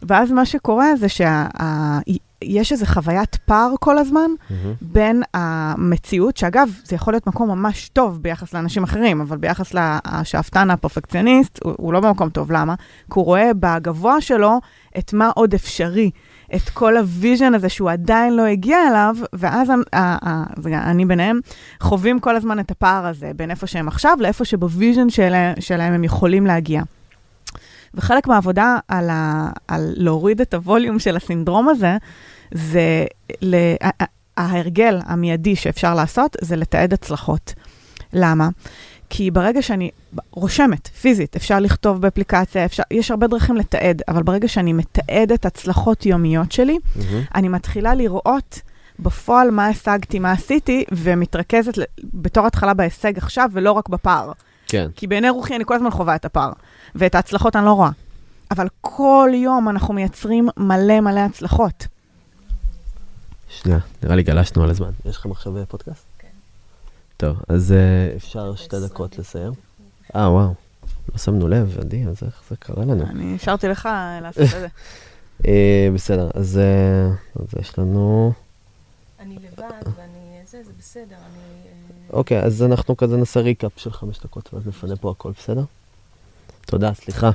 ואז מה שקורה זה שיש איזו חוויית פער כל הזמן מהמם. בין המציאות, שאגב, זה יכול להיות מקום ממש טוב ביחס לאנשים אחרים, אבל ביחס לשאפתן הפרפקציוניסט, הוא, הוא לא במקום טוב. למה? כי הוא רואה בגבוה שלו את מה עוד אפשרי, את כל ה vision הזה שהוא עדיין לא הגיע אליו, ואז אני ביניהם, חווים כל הזמן את הפער הזה בין איפה שהם עכשיו לאיפה שבוויז'ן שלהם, שלהם הם יכולים להגיע. וחלק מהעבודה על, ה, על להוריד את הווליום של הסינדרום הזה, זה ל, ההרגל המיידי שאפשר לעשות, זה לתעד הצלחות. למה? כי ברגע שאני רושמת, פיזית, אפשר לכתוב באפליקציה, אפשר, יש הרבה דרכים לתעד, אבל ברגע שאני מתעדת הצלחות יומיות שלי, מהמם. אני מתחילה לראות בפועל מה השגתי, מה עשיתי, ומתרכזת בתור התחלה בהישג עכשיו, ולא רק בפער. כן. כי בעיני רוחי אני כל הזמן חווה את הפער, ואת ההצלחות אני לא רואה. אבל כל יום אנחנו מייצרים מלא מלא הצלחות. שנייה, נראה לי גלשנו על הזמן. יש לכם עכשיו אה, פודקאסט? כן. טוב, אז אה, אפשר שתי דקות לסיים. אה, וואו. לא שמנו לב, עדי, אז איך זה קרה לנו? אני השארתי לך לעשות את זה. אה, בסדר, אז אה, אז יש לנו... אני לבד ואני... זה, זה בסדר, אני... אה, אוקיי, אז אנחנו כזה נעשה ריקאפ של חמש דקות, ואז נפנה פה הכל, בסדר? תודה, סליחה.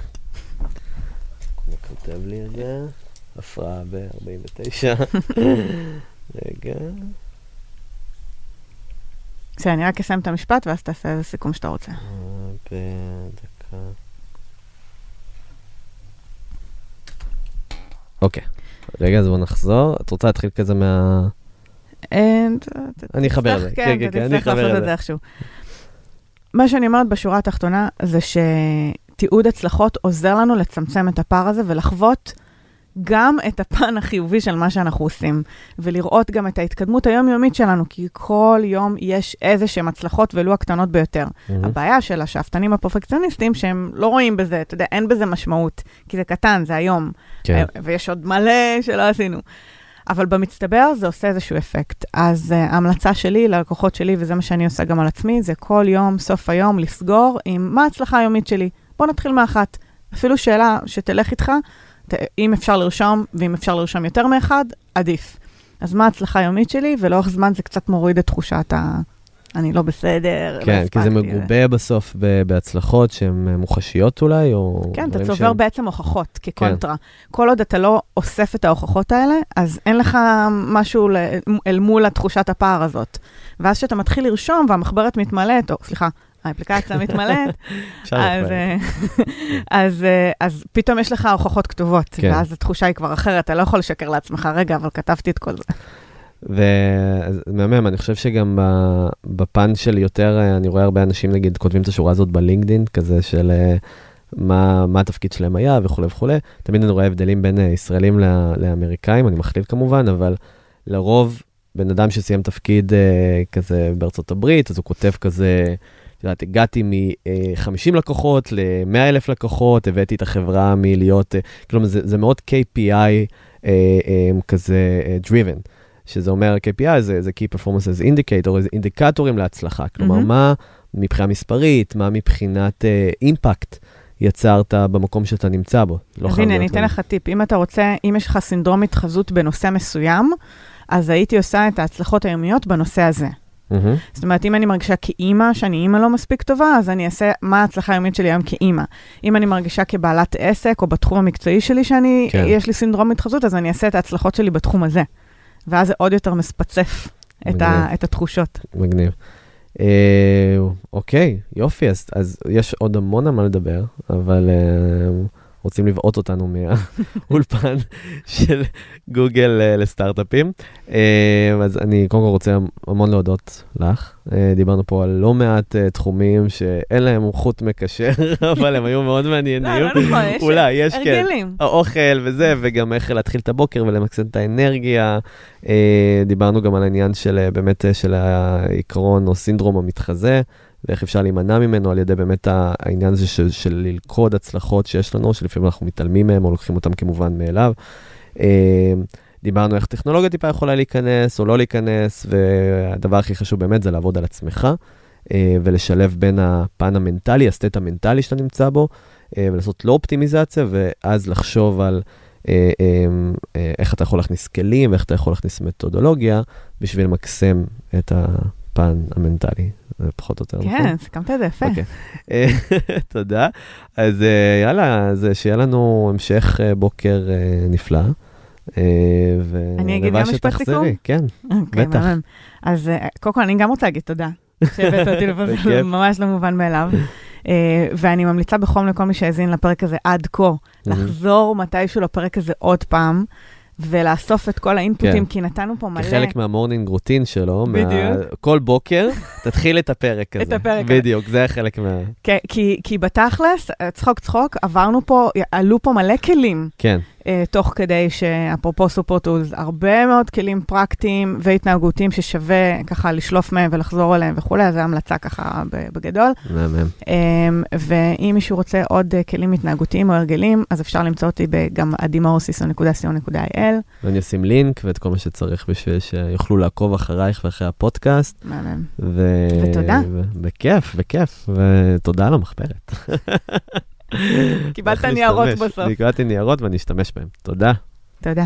אני כותב לי את זה. הפרעה ב-49. רגע. בסדר, אני רק אסיים את המשפט, ואז תעשה איזה סיכום שאתה רוצה. אה, בדקה. אוקיי. רגע, אז בואו נחזור. את רוצה להתחיל כזה מה... אה, אני אחבר את זה. תצטרך- כן, כן, כן, אני אחבר את זה. מה שאני אומרת בשורה התחתונה, זה שתיעוד הצלחות עוזר לנו לצמצם את הפער הזה ולחוות גם את הפן החיובי של מה שאנחנו עושים, ולראות גם את ההתקדמות היומיומית שלנו, כי כל יום יש איזה שהן הצלחות, ולו הקטנות ביותר. מהמם. הבעיה של השאפתנים הפרפקציוניסטים, שהם לא רואים בזה, אתה יודע, אין בזה משמעות, כי זה קטן, זה היום. כן. אה, ויש עוד מלא שלא עשינו. אבל במצטבר זה עושה איזשהו אפקט. אז uh, ההמלצה שלי ללקוחות שלי, וזה מה שאני עושה גם על עצמי, זה כל יום, סוף היום, לסגור עם מה ההצלחה היומית שלי. בוא נתחיל מאחת. אפילו שאלה שתלך איתך, ת, אם אפשר לרשום, ואם אפשר לרשום יותר מאחד, עדיף. אז מה ההצלחה היומית שלי, ולאורך זמן זה קצת מוריד את תחושת ה... אני לא בסדר, לא כן, כי זה. מגובה בסוף ב- בהצלחות שהן מוחשיות אולי, או... כן, אתה צובר שהם- בעצם הוכחות כקונטרה. כל עוד אתה לא אוסף את ההוכחות האלה, אז אין לך משהו ל- אל מול התחושת הפער הזאת. ואז כשאתה מתחיל לרשום והמחברת מתמלאת, או סליחה, האפליקציה מתמלאת, אז. אה, אז, אה, אז פתאום יש לך הוכחות כתובות, כן. ואז התחושה היא כבר אחרת, אתה לא יכול לשקר לעצמך, רגע, אבל כתבתי את כל זה. ומהמם, אני חושב שגם בפן של יותר, אה, אני רואה הרבה אנשים נגיד כותבים את השורה הזאת בלינקדין, כזה של מה, מה התפקיד שלהם היה וכולי וכולי. תמיד אני רואה הבדלים בין ישראלים לאמריקאים, אני מכליל כמובן, אבל לרוב בן אדם שסיים תפקיד כזה בארצות הברית, אז הוא כותב כזה, יודעת, הגעתי מ-50 לקוחות ל-100 אלף לקוחות, הבאתי את החברה מלהיות, אה, כלומר זה, זה מאוד KPI אה, אה, כזה driven. שזה אומר KPI, זה, זה Key Performances Indicator, זה אינדיקטורים להצלחה. כלומר, מהמם. מה מבחינה מספרית, מה מבחינת אימפקט יצרת במקום שאתה נמצא בו. לא אז הנה, אני אתן. לך טיפ. אם אתה רוצה, אם יש לך סינדרום התחזות בנושא מסוים, אז הייתי עושה את ההצלחות היומיות בנושא הזה. מהמם. זאת אומרת, אם אני מרגישה כאימא, שאני אימא לא מספיק טובה, אז אני אעשה מה ההצלחה היומית שלי היום כאימא. אם אני מרגישה כבעלת עסק, או בתחום המקצועי שלי, שאני, כן. יש לי סינדרום התחזות, אז אני אעשה את ההצלחות שלי בתחום הזה. ואז זה עוד יותר מספצף את, ה. את התחושות. מגניב. אה, אוקיי, יופי, אז, אז יש עוד המון על מה לדבר, אבל אה, רוצים לבעוט אותנו מהאולפן של גוגל אה, לסטארט-אפים. אה, אז אני קודם כל רוצה המון להודות לך. אה, דיברנו פה על לא מעט אה, תחומים שאין להם חוט מקשר, אבל הם היו מאוד מעניינים. לא, לא נכון, יש אולי, יש כן. הרגלים. האוכל וזה, וגם איך להתחיל את הבוקר ולמקסם את האנרגיה. דיברנו גם על העניין של באמת של העיקרון או סינדרום המתחזה, ואיך אפשר להימנע ממנו על ידי באמת העניין הזה של, של ללכוד הצלחות שיש לנו, שלפעמים אנחנו מתעלמים מהם או לוקחים אותם כמובן מאליו. אה, דיברנו איך טכנולוגיה טיפה יכולה להיכנס או לא להיכנס, והדבר הכי חשוב באמת זה לעבוד על עצמך. אה, ולשלב בין הפן המנטלי, הסטט המנטלי שאתה נמצא בו, אה, ולעשות לו אופטימיזציה, ואז לחשוב על איך אתה יכול להכניס כלים ואיך אתה יכול להכניס מתודולוגיה בשביל למקסם את הפן המנטלי. זה פחות או יותר נכון? כן, סיכמת את זה יפה. אוקיי. אה, תודה. אז אה, יאללה, אז אה, שיהיה לנו המשך בוקר נפלא. אני אגיד גם משפט סיכום? כן. אוקיי, בטח. אז קודם כל, אני גם רוצה להגיד תודה שהבאת אותי לפה, זה. ממש לא מובן מאליו. ואני ממליצה בחום לכל מי שהאזין לפרק הזה עד כה, לחזור מתישהו לפרק הזה עוד פעם. ולאסוף את כל ה input ים, כן. כי נתנו פה מלא... כחלק מה morning routine שלו, מה-. כל בוקר, תתחיל את הפרק הזה. את הפרק הזה. בדיוק, זה החלק מה... כן, כי, כי בתכלס, אה, צחוק צחוק, עברנו פה, עלו פה מלא כלים. כן, תוך כדי שאפרופו super tools, הרבה מאוד כלים פרקטיים והתנהגותיים ששווה ככה לשלוף מהם ולחזור אליהם וכולי, זו המלצה ככה בגדול. מהמם. אמ, ואם מישהו רוצה עוד אה, כלים התנהגותיים או הרגלים, אז אפשר למצוא אותי גם עדימאוסיסו.co.il. ואני אשים לינק ואת כל מה שצריך בשביל שיוכלו לעקוב אחרייך ואחרי הפודקאסט. מהמם. ו... ותודה. ו... בכיף, בכיף, ותודה על המחברת. קיבלת ניירות. בסוף. קיבלתי ניירות ואני אשתמש בהם. תודה. תודה.